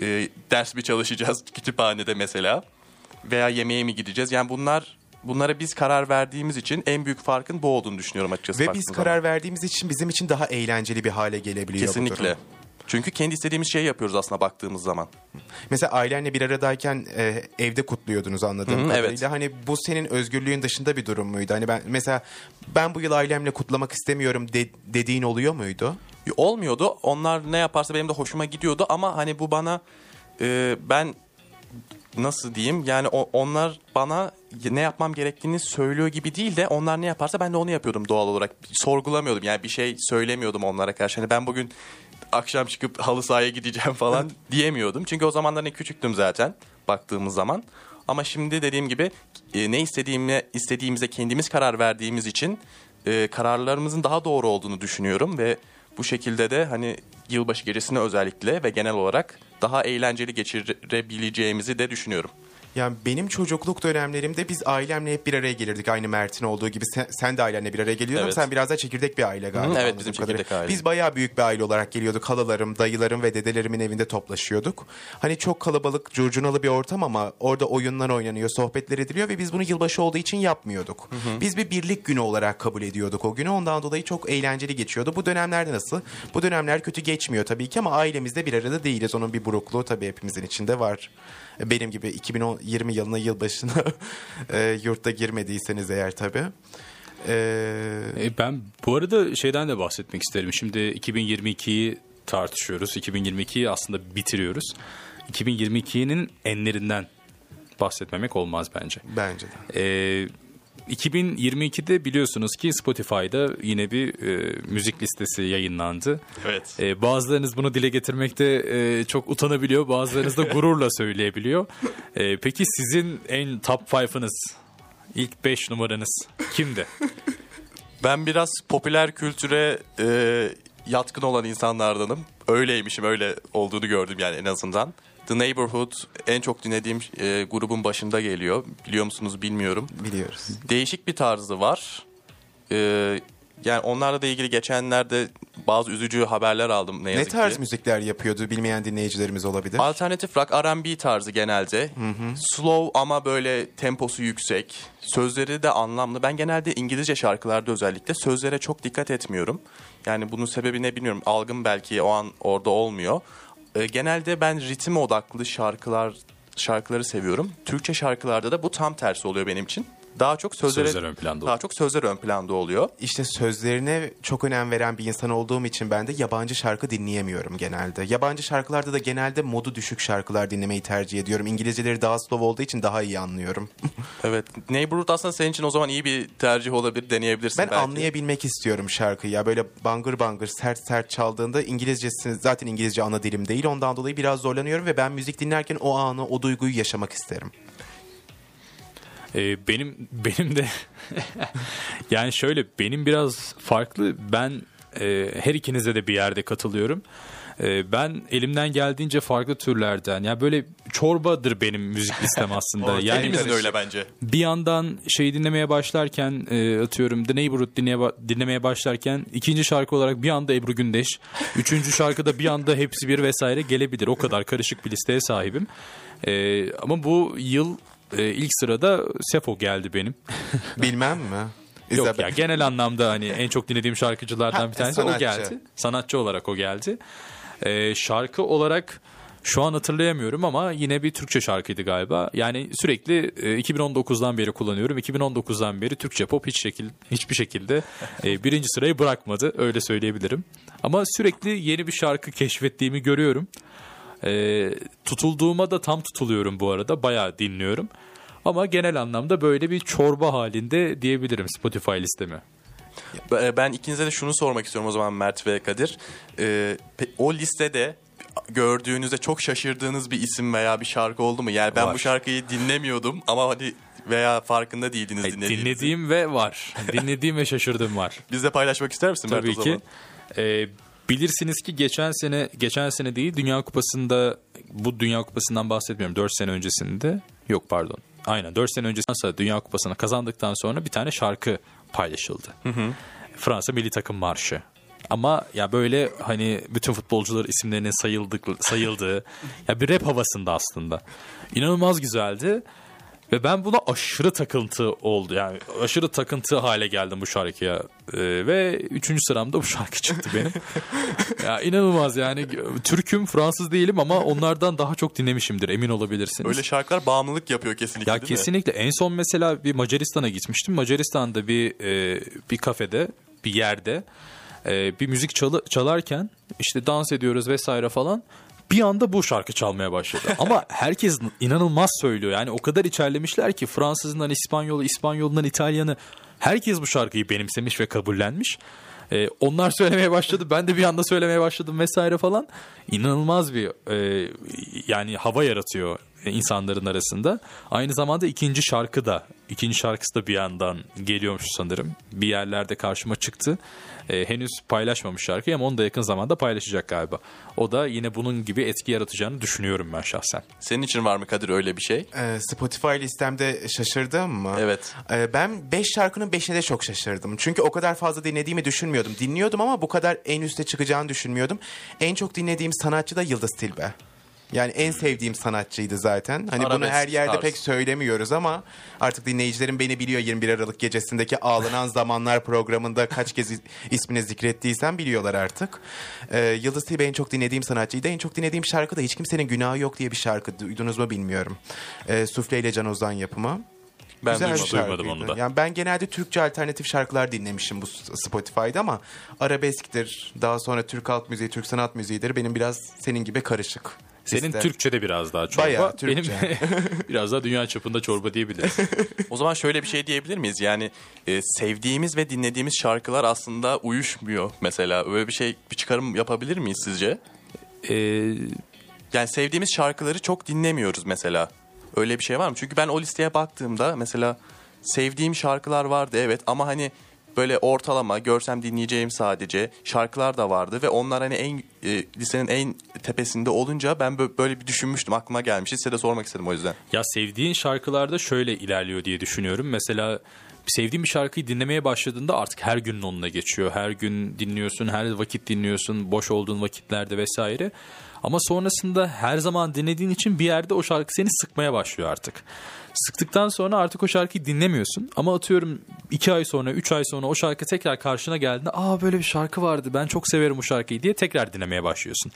E, ders mi çalışacağız kütüphanede mesela? Veya yemeğe mi gideceğiz? Yani bunlar bunlara biz karar verdiğimiz için en büyük farkın bu olduğunu düşünüyorum açıkçası. Ve biz zaman. karar verdiğimiz için bizim için daha eğlenceli bir hale gelebiliyor bu Kesinlikle. Çünkü kendi istediğimiz şeyi yapıyoruz aslında baktığımız zaman. Mesela ailenle bir aradayken e, evde kutluyordunuz anladığım hı, kadarıyla. evet. Hani bu senin özgürlüğün dışında bir durum muydu? Hani ben mesela ben bu yıl ailemle kutlamak istemiyorum de- dediğin oluyor muydu? Olmuyordu. Onlar ne yaparsa benim de hoşuma gidiyordu ama hani bu bana e, ben nasıl diyeyim yani o- onlar bana ne yapmam gerektiğini söylüyor gibi değil de onlar ne yaparsa ben de onu yapıyordum doğal olarak. Sorgulamıyordum yani bir şey söylemiyordum onlara karşı. Hani ben bugün akşam çıkıp halı sahaya gideceğim falan diyemiyordum. Çünkü o zamanlar ne küçüktüm zaten baktığımız zaman. Ama şimdi dediğim gibi e, ne istediğime, istediğimize kendimiz karar verdiğimiz için e, kararlarımızın daha doğru olduğunu düşünüyorum ve bu şekilde de hani yılbaşı gecesini özellikle ve genel olarak daha eğlenceli geçirebileceğimizi de düşünüyorum. Yani benim çocukluk dönemlerimde biz ailemle hep bir araya gelirdik. Aynı Mert'in olduğu gibi sen, sen de ailenle bir araya geliyordun. Evet. Sen biraz da çekirdek bir aile galiba. Hı, evet, bizim kadarıyla. çekirdek aile. Biz bayağı büyük bir aile olarak geliyorduk. Halalarım, dayılarım ve dedelerimin evinde toplaşıyorduk. Hani çok kalabalık, curcunalı bir ortam ama orada oyunlar oynanıyor, sohbetler ediliyor ve biz bunu yılbaşı olduğu için yapmıyorduk. Biz bir birlik günü olarak kabul ediyorduk o günü. Ondan dolayı çok eğlenceli geçiyordu. Bu dönemlerde nasıl? Bu dönemler kötü geçmiyor tabii ki ama ailemizde bir arada değiliz. Onun bir burukluğu tabii hepimizin içinde var. Benim gibi 2020 yılına yılbaşına e, yurtta girmediyseniz eğer tabii. E, E, Ben bu arada şeyden de bahsetmek isterim. Şimdi 2022'yi tartışıyoruz. 2022'yi aslında bitiriyoruz. 2022'nin enlerinden bahsetmemek olmaz bence. bence de. E, 2022'de biliyorsunuz ki Spotify'da yine bir e, müzik listesi yayınlandı. Evet. E, bazılarınız bunu dile getirmekte e, çok utanabiliyor, bazılarınız da gururla söyleyebiliyor. E, peki sizin en top 5'ınız, ilk 5 numaranız kimdi? Ben biraz popüler kültüre e, yatkın olan insanlardanım. Öyleymişim, öyle olduğunu gördüm yani en azından. The Neighborhood en çok dinlediğim e, grubun başında geliyor. Biliyor musunuz bilmiyorum. Biliyoruz. Değişik bir tarzı var. E, yani onlarla da ilgili geçenlerde bazı üzücü haberler aldım ne Ne yazık tarz ki. müzikler yapıyordu bilmeyen dinleyicilerimiz olabilir. Alternatif rock R&B tarzı genelde. Slow ama böyle temposu yüksek. Sözleri de anlamlı. Ben genelde İngilizce şarkılarda özellikle sözlere çok dikkat etmiyorum. Yani bunun sebebi ne bilmiyorum. Algım belki o an orada olmuyor. Ee, genelde ben ritim odaklı şarkılar şarkıları seviyorum. Türkçe şarkılarda da bu tam tersi oluyor benim için. Daha çok sözlere Sözler ön planda Daha çok sözler ön planda oluyor. İşte sözlerine çok önem veren bir insan olduğum için ben de yabancı şarkı dinleyemiyorum genelde. Yabancı şarkılarda da genelde modu düşük şarkılar dinlemeyi tercih ediyorum. İngilizceleri daha slow olduğu için daha iyi anlıyorum. Evet. Neighborhood aslında senin için o zaman iyi bir tercih olabilir. Deneyebilirsin ben belki. anlayabilmek istiyorum şarkıyı ya. Böyle bangır bangır sert sert çaldığında İngilizcesi zaten İngilizce ana dilim değil. Ondan dolayı biraz zorlanıyorum ve ben müzik dinlerken o anı, o duyguyu yaşamak isterim. E, benim benim de yani şöyle benim biraz farklı. Ben e, her ikinize de bir yerde katılıyorum. E, ben elimden geldiğince farklı türlerden ya böyle çorbadır benim müzik listem aslında. Yani yani Hepimizin öyle bence. bir yandan şey dinlemeye başlarken e, atıyorum The Neighborhood dinleye, dinlemeye başlarken ikinci şarkı olarak bir anda Ebru Gündeş, üçüncü şarkıda bir anda hepsi bir vesaire gelebilir. O kadar karışık bir listeye sahibim. E, ama bu yıl e, ilk sırada Sefo geldi benim. Bilmem mi? Yok Isabel- ya genel anlamda hani en çok dinlediğim şarkıcılardan Ha, bir tanesi sanatçı. o geldi. Sanatçı olarak o geldi. Ee, şarkı olarak şu an hatırlayamıyorum ama yine bir Türkçe şarkıydı galiba. Yani sürekli e, 2019'dan beri kullanıyorum. 2019'dan beri Türkçe pop hiç şekil hiçbir şekilde e, birinci sırayı bırakmadı. Öyle söyleyebilirim. Ama sürekli yeni bir şarkı keşfettiğimi görüyorum. E, tutulduğuma da tam tutuluyorum bu arada. Bayağı dinliyorum. Ama genel anlamda böyle bir çorba halinde diyebilirim Spotify listemi. B- Ben ikinize de şunu sormak istiyorum o zaman Mert ve Kadir. Pe- o listede gördüğünüzde çok şaşırdığınız bir isim veya bir şarkı oldu mu? Yani ben Var. bu şarkıyı dinlemiyordum ama hani veya farkında değildiniz Ay, dinlediğinizi. Dinlediğim ve var. Dinlediğim ve şaşırdığım var. Bizle paylaşmak ister misin Mert Tabii o zaman? ki. Ee, bilirsiniz ki geçen sene geçen sene değil Dünya Kupası'nda bu Dünya Kupası'ndan bahsetmiyorum. 4 sene öncesinde yok pardon. Aynen 4 sene öncesinde Dünya Kupası'nı kazandıktan sonra bir tane şarkı paylaşıldı. Fransa Milli Takım Marşı. Ama ya böyle hani bütün futbolcular isimlerinin sayıldık, sayıldığı ya bir rap havasında aslında. İnanılmaz güzeldi. Ve ben buna aşırı takıntı oldu. Yani aşırı takıntı hale geldim bu şarkıya. Ee, ve üçüncü sıramda bu şarkı çıktı benim. ya inanılmaz yani. Türk'üm, Fransız değilim ama onlardan daha çok dinlemişimdir emin olabilirsiniz. Öyle şarkılar bağımlılık yapıyor kesinlikle Ya değil mi? kesinlikle. En son mesela bir Macaristan'a gitmiştim. Macaristan'da bir e, bir kafede, bir yerde e, bir müzik çalı, çalarken işte dans ediyoruz vesaire falan. Bir anda bu şarkı çalmaya başladı. Ama herkes inanılmaz söylüyor. Yani o kadar içerlemişler ki Fransızından İspanyolu, İspanyolundan İtalyanı herkes bu şarkıyı benimsemiş ve kabullenmiş. E, onlar söylemeye başladı. Ben de bir anda söylemeye başladım vesaire falan. İnanılmaz bir e, yani hava yaratıyor insanların arasında. Aynı zamanda ikinci şarkı da ikinci şarkısı da bir yandan geliyormuş sanırım. Bir yerlerde karşıma çıktı. E, henüz paylaşmamış şarkıyı ama onu da yakın zamanda paylaşacak galiba. O da yine bunun gibi etki yaratacağını düşünüyorum ben şahsen. Senin için var mı Kadir öyle bir şey? Ee, Spotify listemde şaşırdım mı? Evet. Ee, ben 5 şarkının 5'ine de çok şaşırdım. Çünkü o kadar fazla dinlediğimi düşünmüyordum. Dinliyordum ama bu kadar en üste çıkacağını düşünmüyordum. En çok dinlediğim sanatçı da Yıldız Tilbe. Yani en sevdiğim sanatçıydı zaten. Hani bunu Arabesk her yerde tarz. pek söylemiyoruz ama artık dinleyicilerim beni biliyor 21 Aralık gecesindeki Ağlanan Zamanlar programında kaç kez is- ismini zikrettiysem biliyorlar artık. Ee, Yıldız Tilbe en çok dinlediğim sanatçıydı. En çok dinlediğim şarkı da Hiç Kimsenin Günahı Yok diye bir şarkı. Duydunuz mu bilmiyorum. Ee, Sufle ile Can Ozan yapımı. Ben Güzel duymadım. Duymadım onu da. Yani ben genelde Türkçe alternatif şarkılar dinlemişim bu Spotify'da ama arabesktir, daha sonra Türk halk müziği, Türk sanat müziğidir. Benim biraz senin gibi karışık. Senin İster. Türkçe'de biraz daha çorba. Bayağı Türkçe. Benim biraz daha dünya çapında çorba diyebiliriz. O zaman şöyle bir şey diyebilir miyiz? Yani e, sevdiğimiz ve dinlediğimiz şarkılar aslında uyuşmuyor mesela. Böyle bir şey bir çıkarım yapabilir miyiz sizce? Ee, Yani sevdiğimiz şarkıları çok dinlemiyoruz mesela. Öyle bir şey var mı? Çünkü ben o listeye baktığımda mesela sevdiğim şarkılar vardı evet ama hani böyle ortalama görsem dinleyeceğim sadece şarkılar da vardı ve onlar hani en e, listenin en tepesinde olunca ben bö- böyle bir düşünmüştüm aklıma gelmişti size de sormak istedim o yüzden. Ya sevdiğin şarkılarda şöyle ilerliyor diye düşünüyorum. Mesela sevdiğin bir şarkıyı dinlemeye başladığında artık her günün onunla geçiyor. Her gün dinliyorsun, her vakit dinliyorsun, boş olduğun vakitlerde vesaire. Ama sonrasında her zaman dinlediğin için bir yerde o şarkı seni sıkmaya başlıyor artık. Sıktıktan sonra artık o şarkıyı dinlemiyorsun. Ama atıyorum iki ay sonra, üç ay sonra o şarkı tekrar karşına geldiğinde aa böyle bir şarkı vardı ben çok severim o şarkıyı diye tekrar dinlemeye başlıyorsun.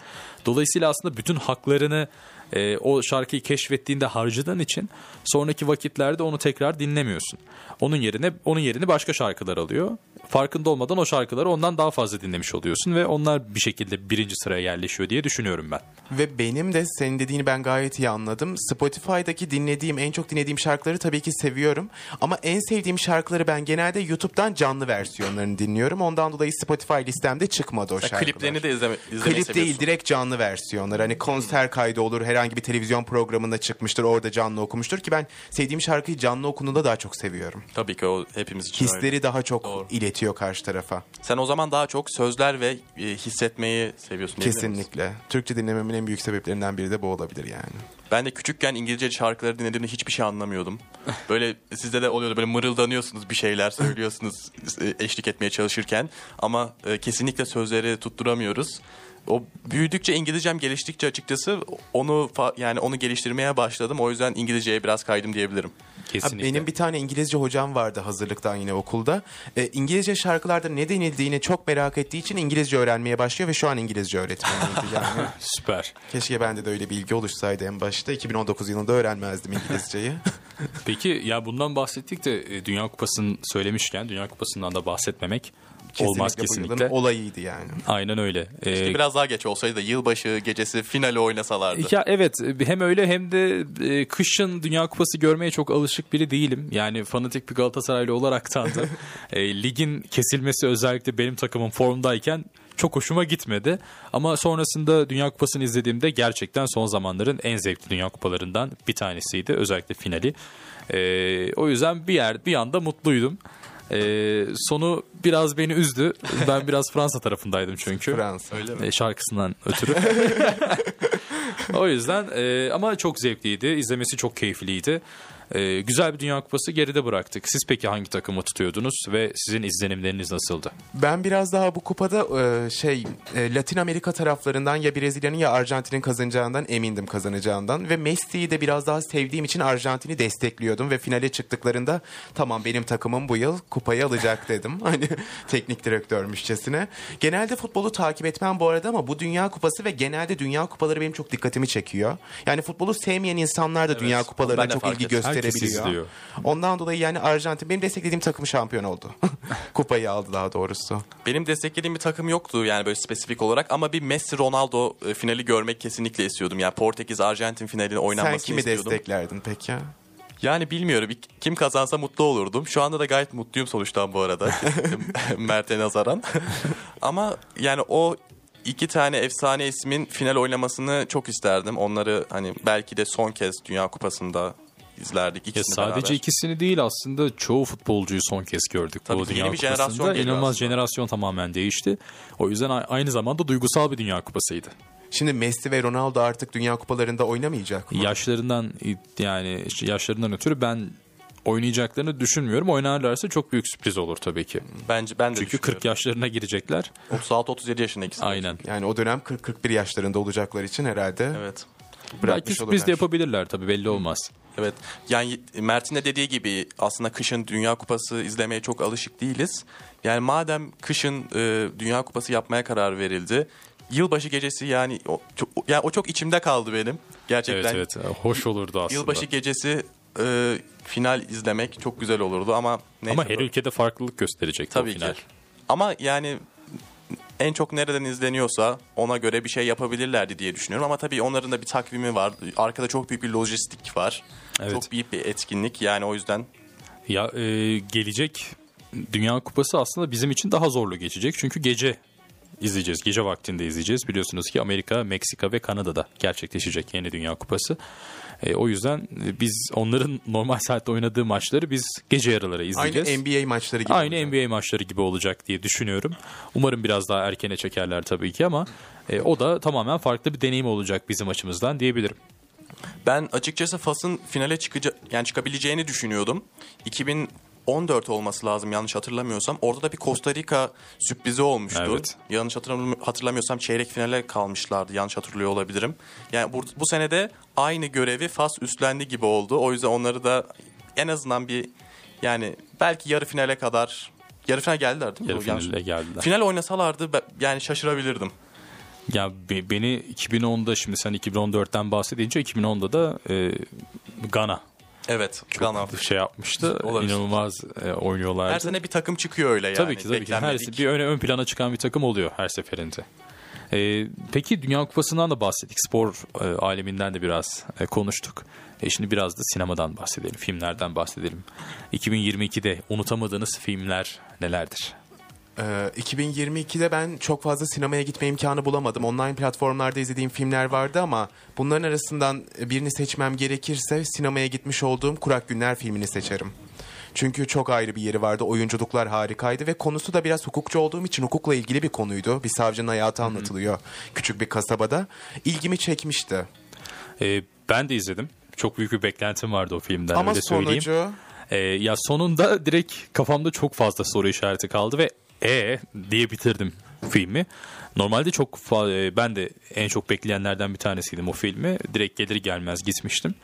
Dolayısıyla aslında bütün haklarını e, o şarkıyı keşfettiğinde harcadığın için sonraki vakitlerde onu tekrar dinlemiyorsun. Onun yerine onun yerini başka şarkılar alıyor. Farkında olmadan o şarkıları ondan daha fazla dinlemiş oluyorsun ve onlar bir şekilde birinci sıraya yerleşiyor diye düşünüyorum ben. Ve benim de senin dediğini ben gayet iyi anladım. Spotify'daki dinlediğim, en çok dinlediğim şarkıları tabii ki seviyorum. Ama en sevdiğim şarkıları ben genelde YouTube'dan canlı versiyonlarını dinliyorum. Ondan dolayı Spotify listemde çıkmadı o Ya şarkılar. kliplerini de izleme, izlemeyi Klip değil seviyorsun. direkt canlı versiyonlar. Hani konser kaydı olur herhangi bir televizyon programında çıkmıştır orada canlı okumuştur ki ben sevdiğim şarkıyı canlı okunduğunda daha çok seviyorum. Tabii ki o hepimiz için öyle. Hisleri daha çok Doğru. iletiyor karşı tarafa. Sen o zaman daha çok sözler ve e, hissetmeyi seviyorsun? Kesinlikle. Türkçe dinlememin en büyük sebeplerinden biri de bu olabilir yani. Ben de küçükken İngilizce şarkıları dinlediğimde hiçbir şey anlamıyordum. Böyle sizde de oluyordu böyle mırıldanıyorsunuz bir şeyler söylüyorsunuz e, eşlik etmeye çalışırken ama e, kesinlikle sözleri tutturamıyoruz. O büyüdükçe İngilizcem geliştikçe açıkçası onu yani onu geliştirmeye başladım. O yüzden İngilizceye biraz kaydım diyebilirim. Abi Kesinlikle. benim bir tane İngilizce hocam vardı hazırlıktan yine okulda. Ee, İngilizce şarkılarda ne denildiğini çok merak ettiği için İngilizce öğrenmeye başlıyor ve şu an İngilizce öğretmeniydi yani. Süper. Keşke bende de öyle bilgi oluşsaydı en başta. 2019 yılında öğrenmezdim İngilizceyi. Peki ya bundan bahsettik de e, Dünya Kupası'nı söylemişken Dünya Kupası'ndan da bahsetmemek olmaz bu yılın kesinlikle. olayıydı yani. Aynen öyle. Ee, İşte biraz daha geç olsaydı da yılbaşı gecesi finali oynasalardı. Ya evet hem öyle hem de e, kışın Dünya Kupası görmeye çok alışık biri değilim. Yani fanatik bir Galatasaraylı olaraktan da e, ligin kesilmesi özellikle benim takımım formdayken çok hoşuma gitmedi. Ama sonrasında Dünya Kupası'nı izlediğimde gerçekten son zamanların en zevkli Dünya Kupalarından bir tanesiydi. Özellikle finali. E, o yüzden bir yer bir anda mutluydum. E, sonu biraz beni üzdü. Ben biraz Fransa tarafındaydım çünkü. Fransa. Öyle E, şarkısından ötürü. o yüzden e, ama çok zevkliydi. İzlemesi çok keyifliydi. E, güzel bir Dünya Kupası geride bıraktık. Siz peki hangi takımı tutuyordunuz ve sizin izlenimleriniz nasıldı? Ben biraz daha bu kupada e, şey e, Latin Amerika taraflarından ya Brezilya'nın ya Arjantin'in kazanacağından emindim kazanacağından ve Messi'yi de biraz daha sevdiğim için Arjantin'i destekliyordum ve finale çıktıklarında tamam benim takımım bu yıl kupayı alacak dedim. Hani teknik direktörmüşçesine. Genelde futbolu takip etmem bu arada ama bu Dünya Kupası ve genelde Dünya Kupaları benim çok dikkatimi çekiyor. Yani futbolu sevmeyen insanlar da Dünya Kupalarına çok ilgi ettim. Herkes gösterebiliyor. izliyor. Ondan dolayı yani Arjantin benim desteklediğim takım şampiyon oldu. Kupayı aldı daha doğrusu. Benim desteklediğim bir takım yoktu yani böyle spesifik olarak ama bir Messi Ronaldo e, finali görmek kesinlikle istiyordum. Yani Portekiz Arjantin finalinin Sen oynanmasını kimi istiyordum. desteklerdin peki? Yani bilmiyorum kim kazansa mutlu olurdum. Şu anda da gayet mutluyum sonuçtan bu arada. Mert'e nazaran. ama yani o iki tane efsane ismin final oynamasını çok isterdim. Onları hani belki de son kez Dünya Kupası'nda izlerdik Ya ikisini sadece beraber. ikisini değil aslında çoğu futbolcuyu son kez gördük Tabii bu Dünya yeni bir Kupası'nda. jenerasyon geliyor İnanılmaz aslında. jenerasyon tamamen değişti. O yüzden aynı zamanda duygusal bir Dünya Kupası'ydı. Şimdi Messi ve Ronaldo artık Dünya Kupalarında oynamayacak mı? Yaşlarından yani yaşlarından ötürü ben oynayacaklarını düşünmüyorum. Oynarlarsa çok büyük sürpriz olur tabii ki. Bence ben de Çünkü 40 yaşlarına girecekler. 36-37 yaşında ikisi. Aynen. Yani o dönem 40-41 yaşlarında olacaklar için herhalde Evet. Belki sürpriz de yapabilirler tabii belli olmaz. Evet. Yani Mert'in de dediği gibi aslında kışın Dünya Kupası izlemeye çok alışık değiliz. Yani madem kışın e, Dünya Kupası yapmaya karar verildi. Yılbaşı gecesi yani o çok, yani o çok içimde kaldı benim. Gerçekten. Evet evet hoş olurdu aslında. Yılbaşı gecesi e, final izlemek çok güzel olurdu ama neyse. Ama her ülkede farklılık gösterecek tabii o final. ki. Ama yani en çok nereden izleniyorsa ona göre bir şey yapabilirlerdi diye düşünüyorum. Ama tabii onların da bir takvimi var. Arkada çok büyük bir lojistik var. Evet. Çok büyük bir etkinlik yani o yüzden Ya e, gelecek Dünya Kupası aslında bizim için daha zorlu geçecek. Çünkü gece izleyeceğiz. Gece vaktinde izleyeceğiz. Biliyorsunuz ki Amerika, Meksika ve Kanada'da gerçekleşecek yeni Dünya Kupası. E, o yüzden e, biz onların normal saatte oynadığı maçları biz gece yarıları izleyeceğiz. Aynı NBA maçları gibi. Aynı olacak. NBA maçları gibi olacak diye düşünüyorum. Umarım biraz daha erkene çekerler tabii ki ama e, o da tamamen farklı bir deneyim olacak bizim açımızdan diyebilirim. Ben açıkçası Fas'ın finale çıkacak yani çıkabileceğini düşünüyordum. 2014 olması lazım yanlış hatırlamıyorsam. Orada da bir Costa Rica sürprizi olmuştu. Evet. Yanlış hatırlam- hatırlamıyorsam çeyrek finale kalmışlardı. Yanlış hatırlıyor olabilirim. Yani bu, bu senede aynı görevi Fas üstlendi gibi oldu. O yüzden onları da en azından bir yani belki yarı finale kadar yarı final geldiler değil mi? Yarı finale geldiler. Final oynasalardı yani şaşırabilirdim. Ya be- beni 2010'da şimdi sen 2014'ten bahsedince 2010'da da e, Gana Evet. Gana. şey yapmıştı. Olabilir. İnanılmaz e, oynuyorlardı. Her sene bir takım çıkıyor öyle yani. tabii ki tabii ki. Her, bir öne ön plana çıkan bir takım oluyor her seferinde. E, peki Dünya Kupası'ndan da bahsettik. Spor e, aleminden de biraz e, konuştuk. E, şimdi biraz da sinemadan bahsedelim. Filmlerden bahsedelim. 2022'de unutamadığınız filmler nelerdir? Ee, 2022'de ben çok fazla sinemaya gitme imkanı bulamadım. Online platformlarda izlediğim filmler vardı ama bunların arasından birini seçmem gerekirse sinemaya gitmiş olduğum Kurak Günler filmini seçerim. Çünkü çok ayrı bir yeri vardı. Oyunculuklar harikaydı ve konusu da biraz hukukçu olduğum için hukukla ilgili bir konuydu. Bir savcının hayatı anlatılıyor küçük bir kasabada. İlgimi çekmişti. E, ben de izledim. Çok büyük bir beklentim vardı o filmden Ama öyle söyleyeyim. sonucu Ee, ya sonunda direkt kafamda çok fazla soru işareti kaldı ve e diye bitirdim filmi. Normalde çok e, ben de en çok bekleyenlerden bir tanesiydim o filmi. Direkt gelir gelmez gitmiştim.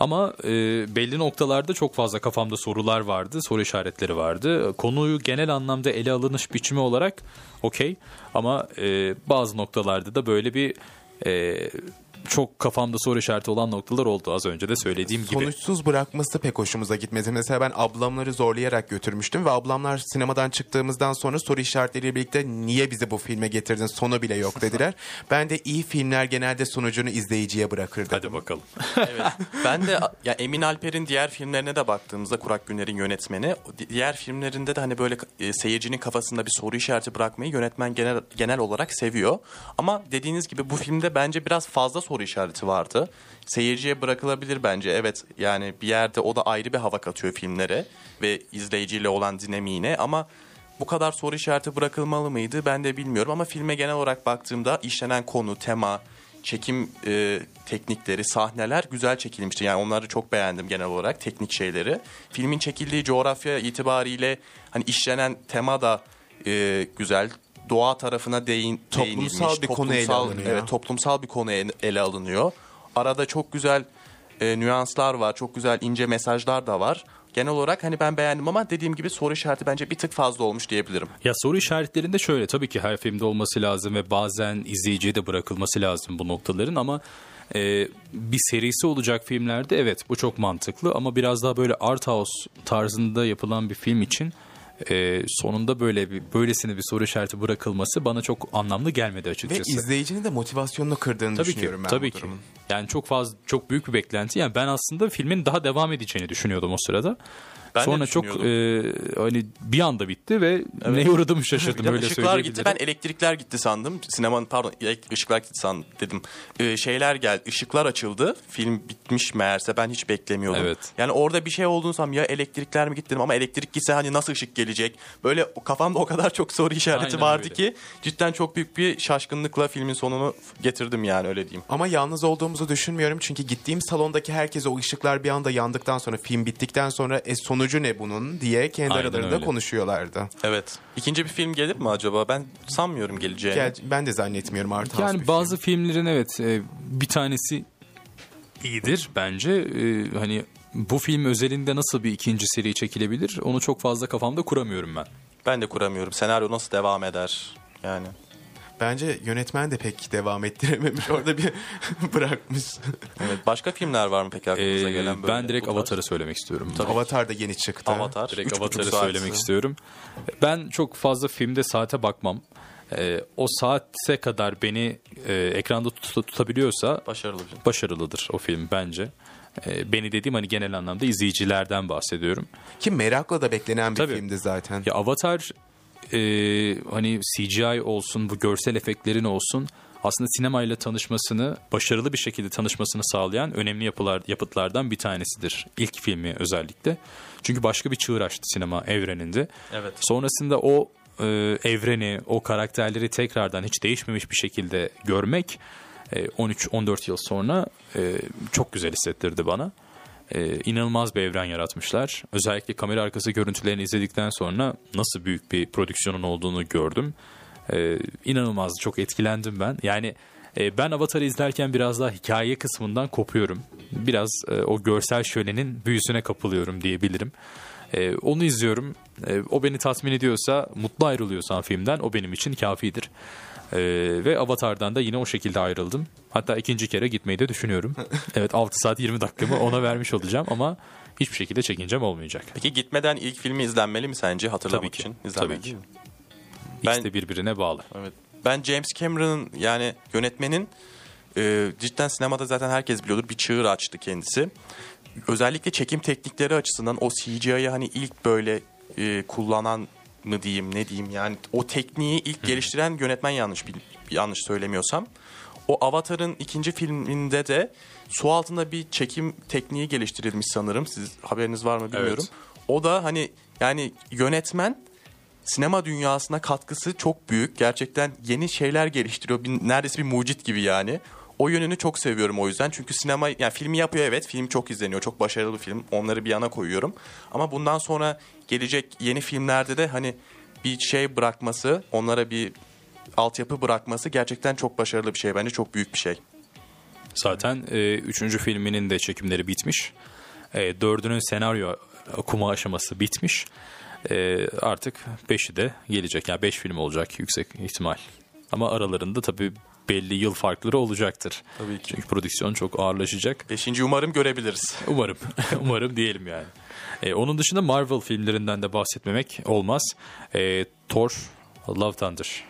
Ama e, belli noktalarda çok fazla kafamda sorular vardı, soru işaretleri vardı. Konuyu genel anlamda ele alınış biçimi olarak okey. Ama e, bazı noktalarda da böyle bir e, çok kafamda soru işareti olan noktalar oldu az önce de söylediğim gibi. sonuçsuz bırakması pek hoşumuza gitmedi. Mesela ben ablamları zorlayarak götürmüştüm ve ablamlar sinemadan çıktığımızdan sonra soru işaretleriyle birlikte niye bizi bu filme getirdin sonu bile yok dediler. ben de iyi filmler genelde sonucunu izleyiciye bırakırdım. Hadi bakalım. Evet. Ben de ya Emin Alper'in diğer filmlerine de baktığımızda Kurak Günler'in yönetmeni di- diğer filmlerinde de hani böyle e, seyircinin kafasında bir soru işareti bırakmayı yönetmen genel genel olarak seviyor. Ama dediğiniz gibi bu filmde bence biraz fazla soru işareti vardı. Seyirciye bırakılabilir bence. Evet yani bir yerde o da ayrı bir hava katıyor filmlere ve izleyiciyle olan dinamiğine ama bu kadar soru işareti bırakılmalı mıydı ben de bilmiyorum ama filme genel olarak baktığımda işlenen konu, tema, çekim e, teknikleri, sahneler güzel çekilmişti. Yani onları çok beğendim genel olarak teknik şeyleri. Filmin çekildiği coğrafya itibariyle hani işlenen tema da e, güzel. Doğa tarafına değin, Toplumsal değinilmiş. bir konu ele alınıyor. Evet, toplumsal bir konu ele- ele alınıyor. Arada çok güzel e, nüanslar var, çok güzel ince mesajlar da var. Genel olarak hani ben beğendim ama dediğim gibi soru işareti bence bir tık fazla olmuş diyebilirim. Ya soru işaretlerinde şöyle tabii ki her filmde olması lazım ve bazen izleyiciye de bırakılması lazım bu noktaların ama e, bir serisi olacak filmlerde evet bu çok mantıklı ama biraz daha böyle art house tarzında yapılan bir film için e, sonunda böyle bir böylesine bir soru işareti bırakılması bana çok anlamlı gelmedi Ve açıkçası. izleyicinin de motivasyonunu kırdığını Tabii ki, düşünüyorum ben tabii bu ki. durumun. Yani çok fazla, çok büyük bir beklenti. Yani ben aslında filmin daha devam edeceğini düşünüyordum o sırada. Ben Sonra çok e, hani bir anda bitti ve neye uğradığımı şaşırdım öyle ışıklar gitti. Ben elektrikler gitti sandım. Sinemanın pardon ışıklar gitti sandım dedim. Ee, şeyler geldi. Işıklar açıldı. Film bitmiş meğerse ben hiç beklemiyordum. Evet. Yani orada bir şey olduğunu sandım. Ya elektrikler mi gitti dedim ama elektrik gitse hani nasıl ışık gelecek? Böyle kafamda o kadar çok soru işareti Aynen vardı öyle. ki cidden çok büyük bir şaşkınlıkla filmin sonunu getirdim yani öyle diyeyim. Ama yalnız olduğumuzu düşünmüyorum çünkü gittiğim salondaki herkes o ışıklar bir anda yandıktan sonra film bittikten sonra e sonucu ne bunun diye kendi Aynen aralarında öyle. konuşuyorlardı. Evet. İkinci bir film gelir mi acaba? Ben sanmıyorum geleceğini. Gel, ben de zannetmiyorum Art House bir Yani film. bazı filmlerin evet e, bir tanesi iyidir bence. E, hani bu film özelinde nasıl bir ikinci seri çekilebilir onu çok fazla kafamda kuramıyorum ben. Ben de kuramıyorum. Senaryo nasıl devam eder? Yani. Bence yönetmen de pek devam ettirememiş. Orada bir bırakmış. Evet. Başka filmler var mı peki aklınıza E, gelen böyle? ben direkt bu tarz? Avatar'ı söylemek istiyorum. Avatar da yeni çıktı. Avatar. Direkt Üç buçuk Avatar'ı saat. söylemek istiyorum. Ben çok fazla filmde saate bakmam. e, o saate kadar beni e, ekranda tut- tutabiliyorsa Başarılı bir film. başarılıdır o film bence. E, beni dediğim hani genel anlamda izleyicilerden bahsediyorum. Ki merakla da beklenen bir Tabii. filmdi zaten. Ya Avatar e, hani CGI olsun bu görsel efektlerin olsun aslında sinemayla tanışmasını başarılı bir şekilde tanışmasını sağlayan önemli yapılar yapıtlardan bir tanesidir. İlk filmi özellikle. Çünkü başka bir çığır açtı sinema evreninde. Evet. Sonrasında o e, evreni, o karakterleri tekrardan hiç değişmemiş bir şekilde görmek e, 13-14 yıl sonra e, çok güzel hissettirdi bana. E, inanılmaz bir evren yaratmışlar. Özellikle kamera arkası görüntülerini izledikten sonra nasıl büyük bir prodüksiyonun olduğunu gördüm. E, inanılmaz çok etkilendim ben. Yani e, ben Avatar'ı izlerken biraz daha hikaye kısmından kopuyorum. Biraz e, o görsel şölenin büyüsüne kapılıyorum diyebilirim. E, onu izliyorum. E, o beni tatmin ediyorsa, mutlu ayrılıyorsam filmden o benim için kafidir. E, ve Avatar'dan da yine o şekilde ayrıldım. Hatta ikinci kere gitmeyi de düşünüyorum. evet 6 saat 20 dakikamı ona vermiş olacağım ama hiçbir şekilde çekincem olmayacak. Peki gitmeden ilk filmi izlenmeli mi sence hatırlamak Tabii ki. için? İzlenmeli Tabii ki. mi? İkisi Ben- de birbirine bağlı. Evet. Ben James Cameron'ın yani yönetmenin e, cidden sinemada zaten herkes biliyordur bir çığır açtı kendisi. Özellikle çekim teknikleri açısından o CGI'yi hani ilk böyle e, kullanan mı diyeyim ne diyeyim yani o tekniği ilk geliştiren yönetmen yanlış yanlış söylemiyorsam. O Avatar'ın ikinci filminde de su altında bir çekim tekniği geliştirilmiş sanırım. Siz haberiniz var mı bilmiyorum. O da hani yani yönetmen sinema dünyasına katkısı çok büyük. Gerçekten yeni şeyler geliştiriyor. Bir, neredeyse bir mucit gibi yani. O yönünü çok seviyorum o yüzden. Çünkü sinema yani filmi yapıyor evet. Film çok izleniyor. Çok başarılı bir film. Onları bir yana koyuyorum. Ama bundan sonra gelecek yeni filmlerde de hani bir şey bırakması, onlara bir altyapı bırakması gerçekten çok başarılı bir şey. Bence çok büyük bir şey. Zaten e, üçüncü filminin de çekimleri bitmiş. E, dördünün senaryo okuma aşaması bitmiş. E, artık beşi de gelecek. Yani beş film olacak yüksek ihtimal. Ama aralarında tabii belli yıl farkları olacaktır. Tabii ki. Çünkü prodüksiyon çok ağırlaşacak. Beşinci umarım görebiliriz. Umarım. Umarım diyelim yani. E, onun dışında Marvel filmlerinden de bahsetmemek olmaz. E, Thor, Love Thunder.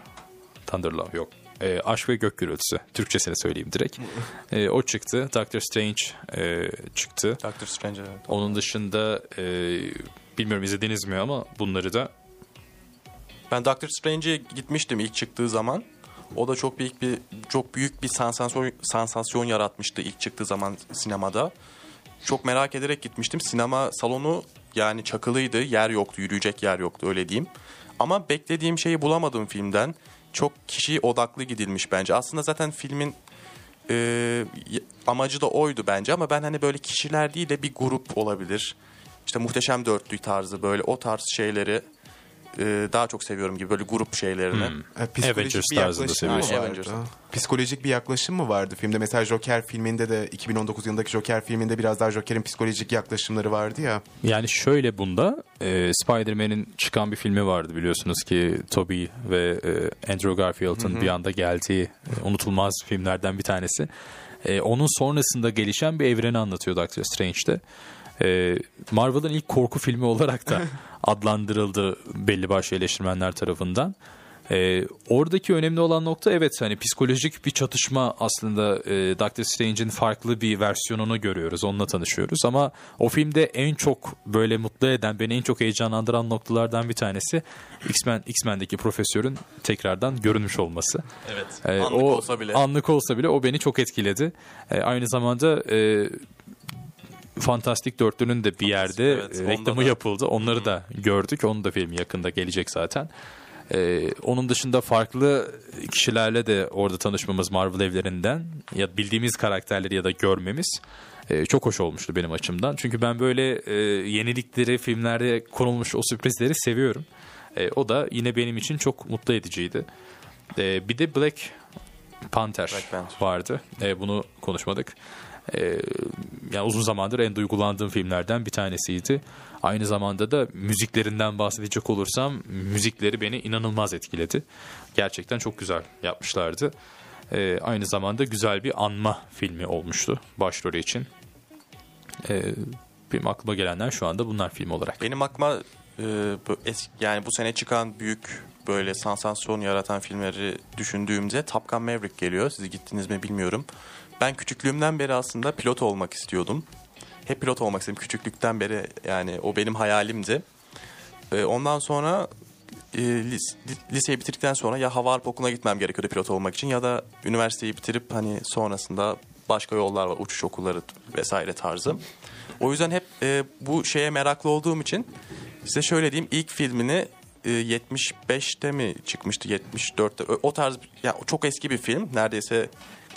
Thunder Love yok. E, Aşk ve Gök Gürültüsü. Türkçesini söyleyeyim direkt. E, o çıktı. Doctor Strange e, çıktı. Doctor Strange evet. Onun dışında e, bilmiyorum izlediniz mi ama bunları da Ben Doctor Strange'e gitmiştim ilk çıktığı zaman. O da çok büyük bir çok büyük bir sansasyon sansasyon yaratmıştı ilk çıktığı zaman sinemada. Çok merak ederek gitmiştim. Sinema salonu yani çakılıydı. Yer yoktu, yürüyecek yer yoktu öyle diyeyim. Ama beklediğim şeyi bulamadım filmden. Çok kişi odaklı gidilmiş bence. Aslında zaten filmin e, amacı da oydu bence ama ben hani böyle kişiler değil de bir grup olabilir. İşte muhteşem dörtlü tarzı böyle o tarz şeyleri e, daha çok seviyorum gibi böyle grup şeylerini. E, Psikolojik Avengers bir tarzında yaklaşım mı seviyorsun. vardı? Avengers. Psikolojik bir yaklaşım mı vardı filmde? Mesela Joker filminde de 2019 yılındaki Joker filminde biraz daha Joker'in psikolojik yaklaşımları vardı ya. Yani şöyle bunda e, Spider-Man'in çıkan bir filmi vardı biliyorsunuz ki Tobey ve e, Andrew Garfield'ın bir anda geldiği e, unutulmaz filmlerden bir tanesi. E, onun sonrasında gelişen bir evreni anlatıyor Doctor Strange'de. E, Marvel'ın ilk korku filmi olarak da adlandırıldı belli başlı eleştirmenler tarafından. Ee, oradaki önemli olan nokta evet hani psikolojik bir çatışma aslında e, Doctor Strange'in farklı bir versiyonunu görüyoruz. Onunla tanışıyoruz ama o filmde en çok böyle mutlu eden, beni en çok heyecanlandıran noktalardan bir tanesi X-Men X-Men'deki profesörün tekrardan görünmüş olması. Evet. Ee, Anlık o olsa bile. Anlık olsa bile o beni çok etkiledi. Ee, aynı zamanda e, Fantastik Dörtlü'nün de bir yerde evet, e, reklamı da. yapıldı. Onları da gördük. Onun da filmi yakında gelecek zaten. Ee, onun dışında farklı kişilerle de orada tanışmamız Marvel evlerinden ya bildiğimiz karakterleri ya da görmemiz e, çok hoş olmuştu benim açımdan. Çünkü ben böyle e, yenilikleri filmlerde konulmuş o sürprizleri seviyorum. E, o da yine benim için çok mutlu ediciydi. E, bir de Black Panther, Black Panther. vardı. E, bunu konuşmadık. E, yani uzun zamandır en duygulandığım filmlerden bir tanesiydi. Aynı zamanda da müziklerinden bahsedecek olursam müzikleri beni inanılmaz etkiledi. Gerçekten çok güzel yapmışlardı. E, aynı zamanda güzel bir anma filmi olmuştu başrolü için. E, benim aklıma gelenler şu anda bunlar film olarak. Benim aklıma e, bu es- yani bu sene çıkan büyük böyle sansasyon yaratan filmleri düşündüğümde Top Gun Maverick geliyor. Siz gittiniz mi bilmiyorum. Ben küçüklüğümden beri aslında pilot olmak istiyordum. Hep pilot olmak istedim küçüklükten beri yani o benim hayalimdi. Ee, ondan sonra e, lis- li- liseyi bitirdikten sonra ya hava harp okuluna gitmem gerekiyordu pilot olmak için ya da üniversiteyi bitirip hani sonrasında başka yollar var uçuş okulları vesaire tarzı. O yüzden hep e, bu şeye meraklı olduğum için size şöyle diyeyim ilk filmini e, 75'te mi çıkmıştı 74'te o- o tarz yani çok eski bir film neredeyse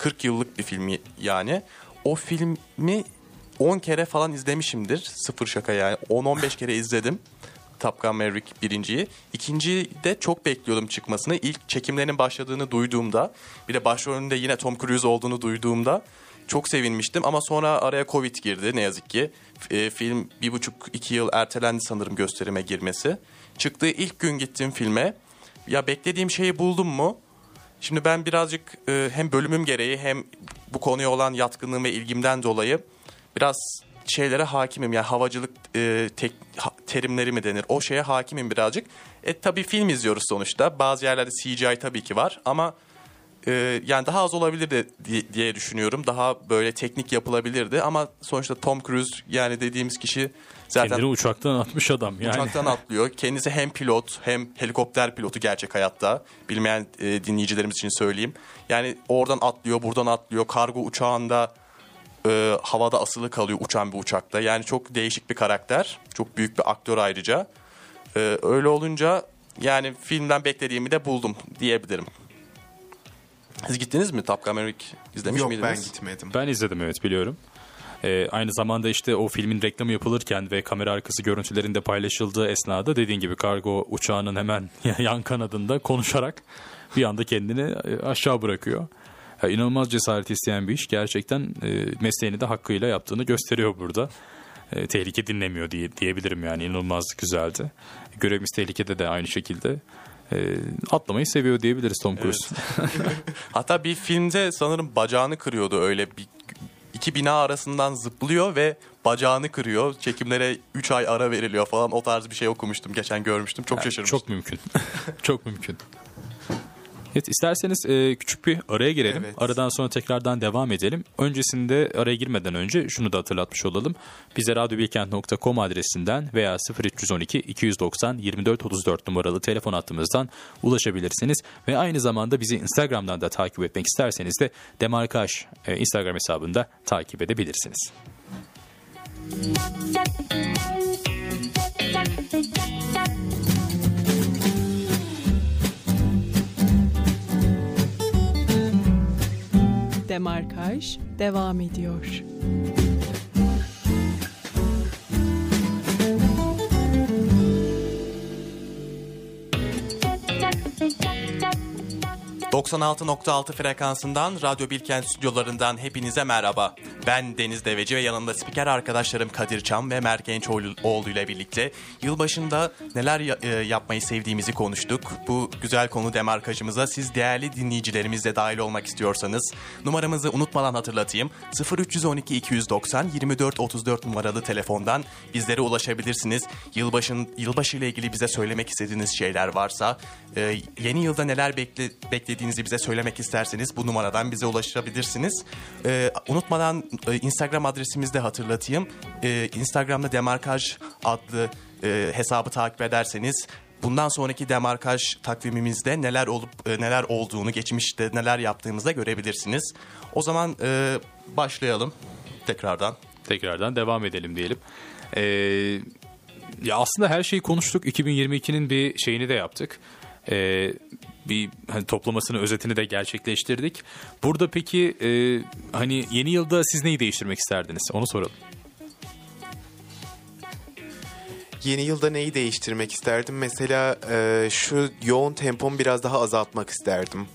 40 yıllık bir film yani o filmi 10 kere falan izlemişimdir sıfır şaka yani 10-15 kere izledim. Top Gun Maverick birinciyi. İkinciyi de çok bekliyordum çıkmasını. İlk çekimlerinin başladığını duyduğumda bir de başrolünde yine Tom Cruise olduğunu duyduğumda çok sevinmiştim. Ama sonra araya Covid girdi ne yazık ki. E, film bir buçuk iki yıl ertelendi sanırım gösterime girmesi. Çıktığı ilk gün gittim filme. Ya beklediğim şeyi buldum mu? Şimdi ben birazcık e, hem bölümüm gereği hem bu konuya olan yatkınlığım ve ilgimden dolayı biraz şeylere hakimim. Yani havacılık e, tek, ha- terimleri mi denir? O şeye hakimim birazcık. E tabii film izliyoruz sonuçta. Bazı yerlerde CGI tabii ki var ama e, yani daha az olabilirdi diye, düşünüyorum. Daha böyle teknik yapılabilirdi ama sonuçta Tom Cruise yani dediğimiz kişi zaten Kendini uçaktan atmış adam yani. Uçaktan atlıyor. Kendisi hem pilot hem helikopter pilotu gerçek hayatta. Bilmeyen e, dinleyicilerimiz için söyleyeyim. Yani oradan atlıyor, buradan atlıyor. Kargo uçağında e, havada asılı kalıyor uçan bir uçakta. Yani çok değişik bir karakter. Çok büyük bir aktör ayrıca. E, öyle olunca yani filmden beklediğimi de buldum diyebilirim. Siz gittiniz mi Top Gun Maverick izlemiş Yok miydiniz? ben gitmedim. Ben izledim evet biliyorum. Ee, aynı zamanda işte o filmin reklamı yapılırken ve kamera arkası görüntülerin de paylaşıldığı esnada dediğin gibi kargo uçağının hemen yan kanadında konuşarak bir anda kendini e, aşağı bırakıyor. Ya, inanılmaz cesaret isteyen bir iş. Gerçekten e, mesleğini de hakkıyla yaptığını gösteriyor burada. E, tehlike dinlemiyor diye diyebilirim yani inanılmaz güzeldi. Görevimiz tehlikede de aynı şekilde. E, atlamayı seviyor diyebiliriz Tom Cruise. Hatta bir filmde sanırım bacağını kırıyordu öyle bir iki bina arasından zıplıyor ve bacağını kırıyor. Çekimlere 3 ay ara veriliyor falan o tarz bir şey okumuştum. Geçen görmüştüm. Çok Yani şaşırmıştım. Çok mümkün. çok mümkün. Evet isterseniz e, küçük bir araya girelim. Evet. Aradan sonra tekrardan devam edelim. Öncesinde araya girmeden önce şunu da hatırlatmış olalım. Bize radyobilkent.com adresinden veya 0312 290 24 34 numaralı telefon hattımızdan ulaşabilirsiniz. Ve aynı zamanda bizi Instagram'dan da takip etmek isterseniz de Demarkaj e, Instagram hesabında takip edebilirsiniz. Demarkaj devam ediyor. ...96.6 frekansından Radyo Bilkent stüdyolarından hepinize merhaba. Ben Deniz Deveci ve yanımda spiker arkadaşlarım Kadir Çam ve Mert Gençoğlu ile birlikte... ...yılbaşında neler e, yapmayı sevdiğimizi konuştuk. Bu güzel konu demarkajımıza siz değerli dinleyicilerimiz de dahil olmak istiyorsanız... ...numaramızı unutmadan hatırlatayım. 0312 290 24 34 numaralı telefondan bizlere ulaşabilirsiniz. Yılbaşın yılbaşı ile ilgili bize söylemek istediğiniz şeyler varsa, e, yeni yılda neler bekle, beklediğinizi bize söylemek isterseniz bu numaradan bize ulaşabilirsiniz. E, unutmadan e, Instagram adresimizi de hatırlatayım. E, Instagram'da Demarkaj adlı e, hesabı takip ederseniz Bundan sonraki demarkaj takvimimizde neler olup e, neler olduğunu, geçmişte neler yaptığımızı da görebilirsiniz. O zaman e, başlayalım tekrardan. tekrardan devam edelim diyelim. Ee, ya aslında her şeyi konuştuk. 2022'nin bir şeyini de yaptık. Ee, bir hani toplamasını, özetini de gerçekleştirdik. Burada peki e, hani yeni yılda siz neyi değiştirmek isterdiniz? Onu soralım. Yeni yılda neyi değiştirmek isterdim? Mesela e, şu yoğun tempomu biraz daha azaltmak isterdim.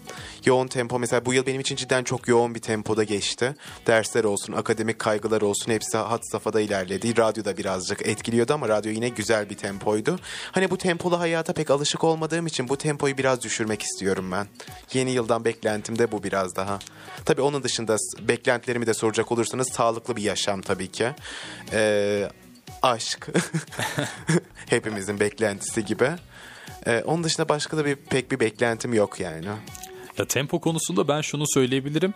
Yoğun tempo mesela bu yıl benim için cidden çok yoğun bir tempoda geçti. Dersler olsun, akademik kaygılar olsun hepsi had safhada ilerledi. Radyo da birazcık etkiliyordu ama radyo yine güzel bir tempoydu. Hani bu tempolu hayata pek alışık olmadığım için bu tempoyu biraz düşürmek istiyorum ben. Yeni yıldan beklentim de bu biraz daha. Tabii onun dışında beklentilerimi de soracak olursanız sağlıklı bir yaşam tabii ki. Ee, aşk. Hepimizin beklentisi gibi. Ee, onun dışında başka da bir pek bir beklentim yok yani. Ya tempo konusunda ben şunu söyleyebilirim.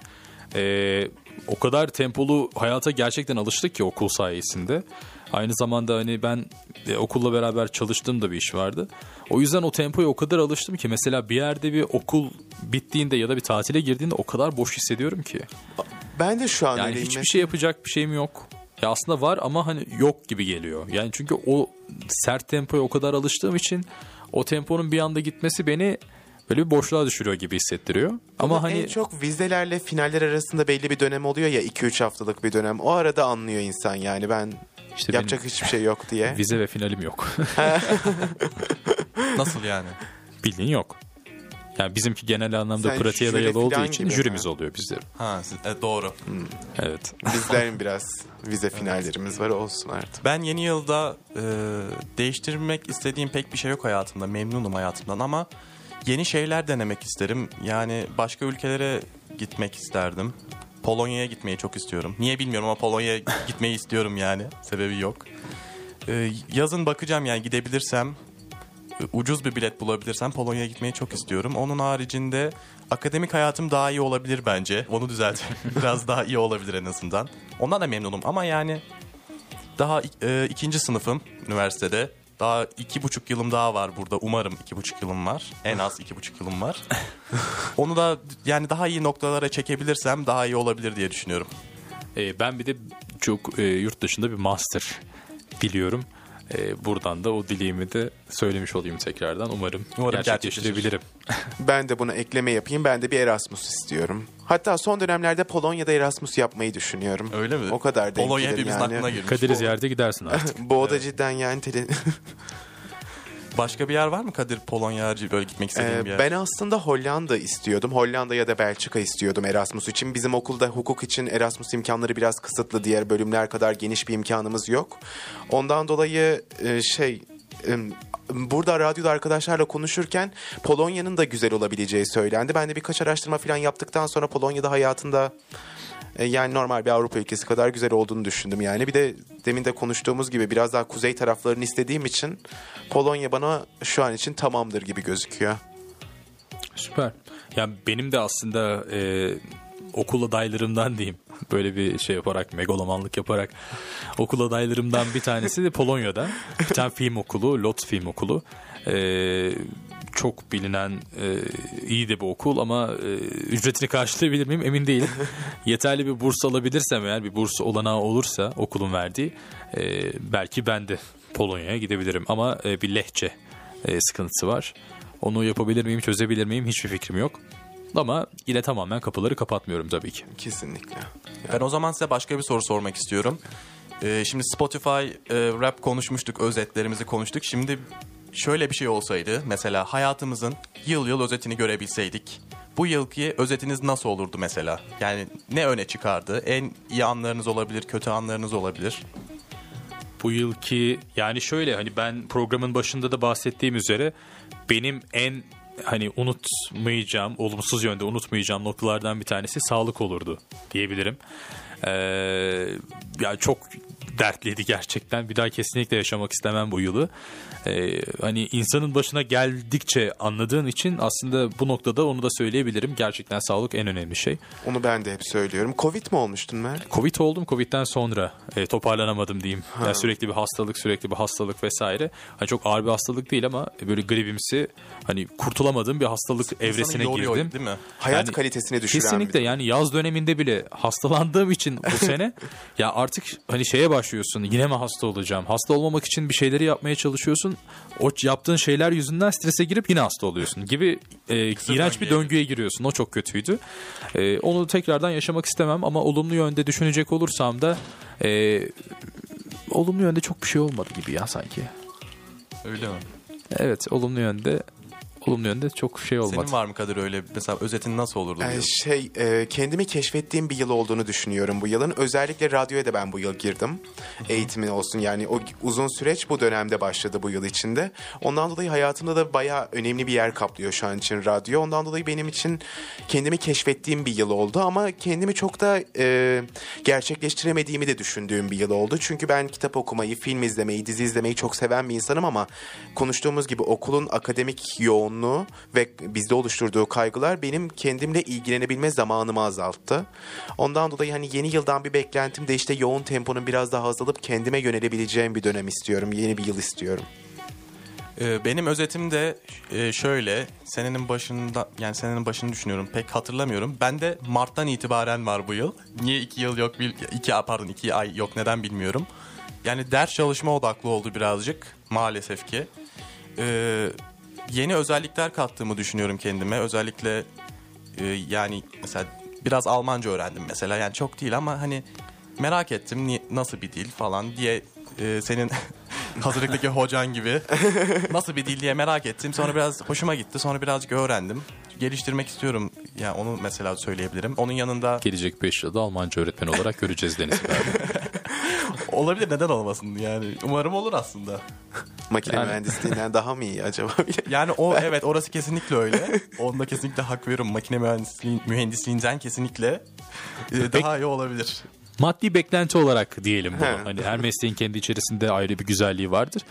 Ee, o kadar tempolu hayata gerçekten alıştık ki okul sayesinde. Aynı zamanda hani ben e, okulla beraber çalıştığım da bir iş vardı. O yüzden o tempoya o kadar alıştım ki mesela bir yerde bir okul bittiğinde ya da bir tatile girdiğinde o kadar boş hissediyorum ki. Ben de şu an Yani hiçbir şey yapacak bir şeyim yok. Ya aslında var ama hani yok gibi geliyor. Yani çünkü o sert tempoya o kadar alıştığım için o temponun bir anda gitmesi beni böyle bir boşluğa düşürüyor gibi hissettiriyor. Ama Ama hani en çok vizelerle finaller arasında belli bir dönem oluyor ya 2-3 haftalık bir dönem. O arada anlıyor insan yani ben işte yapacak hiçbir şey yok diye. vize ve finalim yok. Nasıl yani? Bildiğin yok. Yani bizimki genel anlamda Sen pratiğe dayalı olduğu için gibi jürimiz mi? oluyor bizlerin. Ha siz- e, doğru. Evet. Bizlerin biraz vize finallerimiz var olsun artık. Ben yeni yılda e, değiştirmek istediğim pek bir şey yok hayatımda. Memnunum hayatımdan ama yeni şeyler denemek isterim. Yani başka ülkelere gitmek isterdim. Polonya'ya gitmeyi çok istiyorum. Niye bilmiyorum ama Polonya'ya gitmeyi istiyorum yani. Sebebi yok. E, yazın bakacağım yani gidebilirsem e, ucuz bir bilet bulabilirsem Polonya'ya gitmeyi çok istiyorum. Onun haricinde akademik hayatım daha iyi olabilir bence. Onu düzelteyim. Biraz daha iyi olabilir en azından. Ondan da memnunum ama yani daha e, ikinci sınıfım üniversitede. Daha iki buçuk yılım daha var burada. Umarım iki buçuk yılım var. En az iki buçuk yılım var. Onu da yani daha iyi noktalara çekebilirsem daha iyi olabilir diye düşünüyorum. Ee, ben bir de çok e, yurt dışında bir master biliyorum. Ee, buradan da o dileğimi de söylemiş olayım tekrardan. Umarım, Umarım gerçekleştirebilirim. Ben de buna ekleme yapayım. Ben de bir Erasmus istiyorum. Hatta son dönemlerde Polonya'da Erasmus yapmayı düşünüyorum. Öyle mi? O kadar denk Polonya hepimizin yani. aklına girmiş. Kadir'i ziyarete gidersin artık. Bu o da cidden yani tele... Başka bir yer var mı Kadir Polonya harici böyle gitmek istediğin Ee, bir yer? ben aslında Hollanda istiyordum. Hollanda ya da Belçika istiyordum Erasmus için. Bizim okulda hukuk için Erasmus imkanları biraz kısıtlı. Diğer bölümler kadar geniş bir imkanımız yok. Ondan dolayı e, şey e, burada radyoda arkadaşlarla konuşurken Polonya'nın da güzel olabileceği söylendi. Ben de birkaç araştırma falan yaptıktan sonra Polonya'da hayatında yani normal bir Avrupa ülkesi kadar güzel olduğunu düşündüm yani. Bir de demin de konuştuğumuz gibi biraz daha kuzey taraflarını istediğim için Polonya bana şu an için tamamdır gibi gözüküyor. Süper. Yani benim de aslında e, okul adaylarımdan diyeyim. Böyle bir şey yaparak, megalomanlık yaparak okul adaylarımdan bir tanesi de Polonya'da. Bir tane film okulu, Lotz Film Okulu. E, çok bilinen e, iyi de bir okul ama e, ücretini karşılayabilir miyim emin değilim. Yeterli bir burs alabilirsem eğer bir burs olanağı olursa okulun verdiği e, belki ben de Polonya'ya gidebilirim ama e, bir lehçe e, sıkıntısı var. Onu yapabilir miyim, çözebilir miyim hiçbir fikrim yok. Ama yine tamamen kapıları kapatmıyorum tabii ki. Kesinlikle. Ben o zaman size başka bir soru sormak istiyorum. Ee, şimdi Spotify e, rap konuşmuştuk, özetlerimizi konuştuk. Şimdi şöyle bir şey olsaydı, mesela hayatımızın yıl yıl özetini görebilseydik. Bu yılki özetiniz nasıl olurdu mesela? Yani ne öne çıkardı? En iyi anlarınız olabilir, kötü anlarınız olabilir. Bu yılki yani şöyle hani ben programın başında da bahsettiğim üzere benim en hani unutmayacağım, olumsuz yönde unutmayacağım noktalardan bir tanesi sağlık olurdu diyebilirim. Ee, yani çok dertliydi gerçekten. Bir daha kesinlikle yaşamak istemem bu yılı. Ee, hani insanın başına geldikçe anladığın için aslında bu noktada onu da söyleyebilirim. Gerçekten sağlık en önemli şey. Onu ben de hep söylüyorum. Covid mi olmuştun Mert? Covid oldum. Covid'den sonra e, toparlanamadım diyeyim. Yani sürekli bir hastalık, sürekli bir hastalık vesaire. Hani çok ağır bir hastalık değil ama böyle gribimsi hani kurtulamadığım bir hastalık evresine yoruyor, girdim. değil mi? Hayat Yani kalitesini düşüren Kesinlikle bir- yani yaz döneminde bile hastalandığım için bu sene ya artık hani şeye başlıyorsun yine mi hasta olacağım? Hasta olmamak için bir şeyleri yapmaya çalışıyorsun. O yaptığın şeyler yüzünden strese girip yine hasta oluyorsun gibi e, iğrenç bir döngüye döngüye giriyorsun. O çok kötüydü. E, onu tekrardan yaşamak istemem ama olumlu yönde düşünecek olursam da e, olumlu yönde çok bir şey olmadı gibi ya sanki. Öyle mi? Evet olumlu yönde olumlu yönde çok şey olmadı. Senin var mı Kadir öyle mesela özetin nasıl olurdu? Ee, yıl? şey e, kendimi keşfettiğim bir yıl olduğunu düşünüyorum bu yılın. Özellikle radyoya da ben bu yıl girdim. Eğitimin olsun yani o uzun süreç bu dönemde başladı bu yıl içinde. Ondan dolayı hayatımda da bayağı önemli bir yer kaplıyor şu an için radyo. Ondan dolayı benim için kendimi keşfettiğim bir yıl oldu ama kendimi çok da e, gerçekleştiremediğimi de düşündüğüm bir yıl oldu. Çünkü ben kitap okumayı, film izlemeyi, dizi izlemeyi çok seven bir insanım ama konuştuğumuz gibi okulun akademik yoğunluğu ve bizde oluşturduğu kaygılar benim kendimle ilgilenebilme zamanımı azalttı. Ondan dolayı hani yeni yıldan bir beklentim de işte yoğun temponun biraz daha azalıp kendime yönelebileceğim bir dönem istiyorum. Yeni bir yıl istiyorum. Ee, benim özetim de e, şöyle. Senenin başında yani senenin başını düşünüyorum. Pek hatırlamıyorum. Ben de Mart'tan itibaren var bu yıl. Niye iki yıl yok? iki pardon iki ay yok neden bilmiyorum. Yani ders çalışma odaklı oldu birazcık maalesef ki. Yeni özellikler kattığımı düşünüyorum kendime. Özellikle e, yani mesela biraz Almanca öğrendim mesela. Yani çok değil ama hani merak ettim ni- nasıl bir dil falan diye e, senin hazırlıktaki hocan gibi nasıl bir dil diye merak ettim. Sonra biraz hoşuma gitti. Sonra birazcık öğrendim. Geliştirmek istiyorum. Yani onu mesela söyleyebilirim. Onun yanında Gelecek 5 yılda Almanca öğretmen olarak göreceğiz Deniz abi. olabilir neden olmasın yani. Umarım olur aslında. Makine Yani- mühendisliğinden daha mı iyi acaba? Yani o evet orası kesinlikle öyle. Onda kesinlikle hak veriyorum. Makine mühendisliğin, mühendisliğinden kesinlikle e, daha iyi olabilir. Maddi beklenti olarak diyelim bunu. He. Hani her mesleğin kendi içerisinde ayrı bir güzelliği vardır.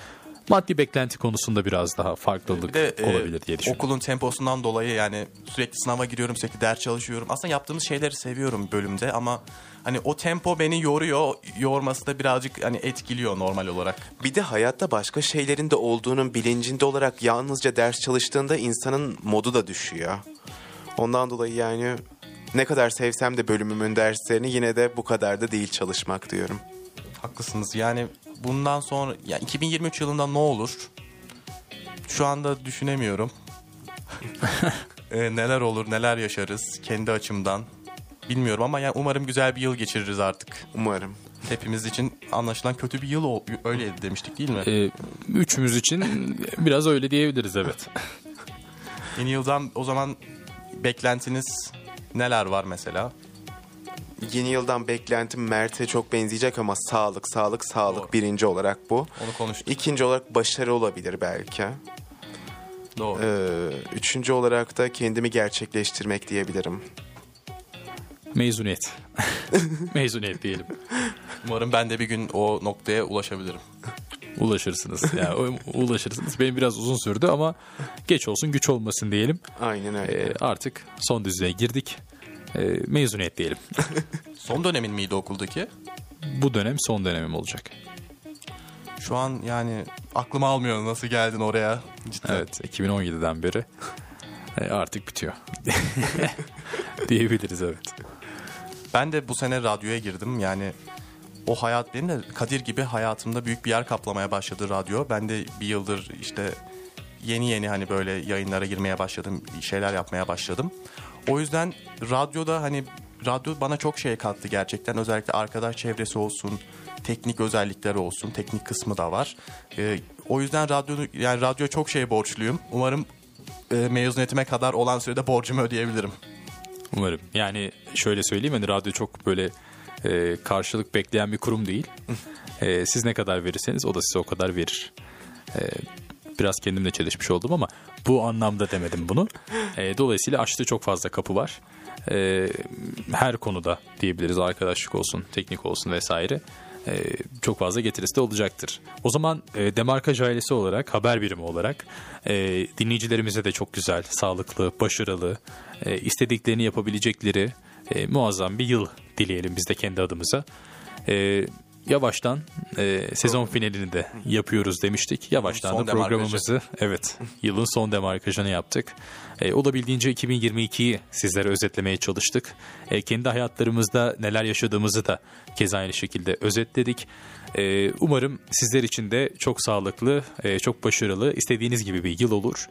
Maddi beklenti konusunda biraz daha farklılık Bir de e, olabilir diye düşünüyorum. okulun temposundan dolayı yani sürekli sınava giriyorum, sürekli ders çalışıyorum. Aslında yaptığımız şeyleri seviyorum bölümde ama hani o tempo beni yoruyor. Yorması da birazcık hani etkiliyor normal olarak. Bir de hayatta başka şeylerin de olduğunun bilincinde olarak yalnızca ders çalıştığında insanın modu da düşüyor. Ondan dolayı yani ne kadar sevsem de bölümümün derslerini yine de bu kadar da değil çalışmak diyorum. Haklısınız. Yani bundan sonra yani 2023 yılında ne olur? Şu anda düşünemiyorum. Ee, neler olur, neler yaşarız kendi açımdan. Bilmiyorum ama yani umarım güzel bir yıl geçiririz artık. Umarım. Hepimiz için anlaşılan kötü bir yıl ol- öyle demiştik değil mi? Ee, üçümüz için biraz öyle diyebiliriz evet. Yeni yıldan o zaman beklentiniz neler var mesela? Yeni yıldan beklentim Mert'e çok benzeyecek ama sağlık, sağlık, sağlık Doğru. birinci olarak bu. Onu konuştuk. İkinci olarak başarı olabilir belki. Doğru. Ee, üçüncü olarak da kendimi gerçekleştirmek diyebilirim. Mezuniyet. Mezuniyet diyelim. Umarım ben de bir gün o noktaya ulaşabilirim. Ulaşırsınız. Yani ulaşırsınız. Benim biraz uzun sürdü ama geç olsun güç olmasın diyelim. Aynen öyle. Ee, artık son düzlüğe girdik. Ee, mezuniyet diyelim. Son dönemin miydi okuldaki? Bu dönem son dönemim olacak. Şu an yani aklım almıyor nasıl geldin oraya. Cidden. Evet 2017'den beri e, artık bitiyor. Diyebiliriz evet. Ben de bu sene radyoya girdim. Yani o hayat benim de Kadir gibi hayatımda büyük bir yer kaplamaya başladı radyo. Ben de bir yıldır işte yeni yeni hani böyle yayınlara girmeye başladım. Şeyler yapmaya başladım. O yüzden radyoda hani radyo bana çok şey kattı gerçekten. Özellikle arkadaş çevresi olsun, teknik özellikleri olsun. Teknik kısmı da var. Ee, o yüzden radyo yani radyo çok şey borçluyum. Umarım e, mezuniyetime kadar olan sürede borcumu ödeyebilirim. Umarım. Yani şöyle söyleyeyim hani radyo çok böyle e, karşılık bekleyen bir kurum değil. E, siz ne kadar verirseniz o da size o kadar verir. E, biraz kendimle çelişmiş oldum ama bu anlamda demedim bunu. E, dolayısıyla açtığı çok fazla kapı var. E, her konuda diyebiliriz arkadaşlık olsun, teknik olsun vesaire. E, çok fazla getirisi de olacaktır. O zaman e, Demarkaj ailesi olarak, haber birimi olarak e, dinleyicilerimize de çok güzel, sağlıklı, başarılı, e, istediklerini yapabilecekleri muazzam bir yıl dileyelim biz de kendi adımıza. E, yavaştan e, sezon finalini de yapıyoruz demiştik. Yavaştan Son da demarkajı. programımızı evet yılın son demarkajını yaptık. E, olabildiğince 2022'yi sizlere özetlemeye çalıştık. E, kendi hayatlarımızda neler yaşadığımızı da kez aynı şekilde özetledik. E, umarım sizler için de çok sağlıklı, e, çok başarılı, istediğiniz gibi bir yıl olur.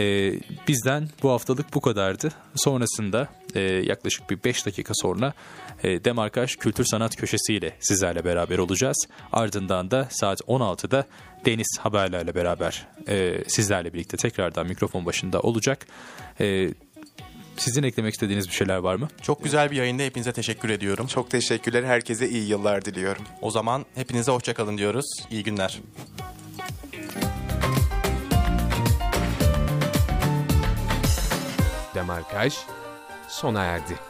E, bizden bu haftalık bu kadardı. Sonrasında e, yaklaşık bir 5 dakika sonra e, Demarkaş Kültür Sanat Köşesi ile sizlerle beraber olacağız. Ardından da saat 16'da Deniz Haberlerle beraber e, sizlerle birlikte tekrardan mikrofon başında olacak. E, sizin eklemek istediğiniz bir şeyler var mı? Çok güzel bir yayında hepinize teşekkür ediyorum. Çok teşekkürler. Herkese iyi yıllar diliyorum. O zaman hepinize hoşçakalın diyoruz. İyi günler. Demarkaj sona erdi.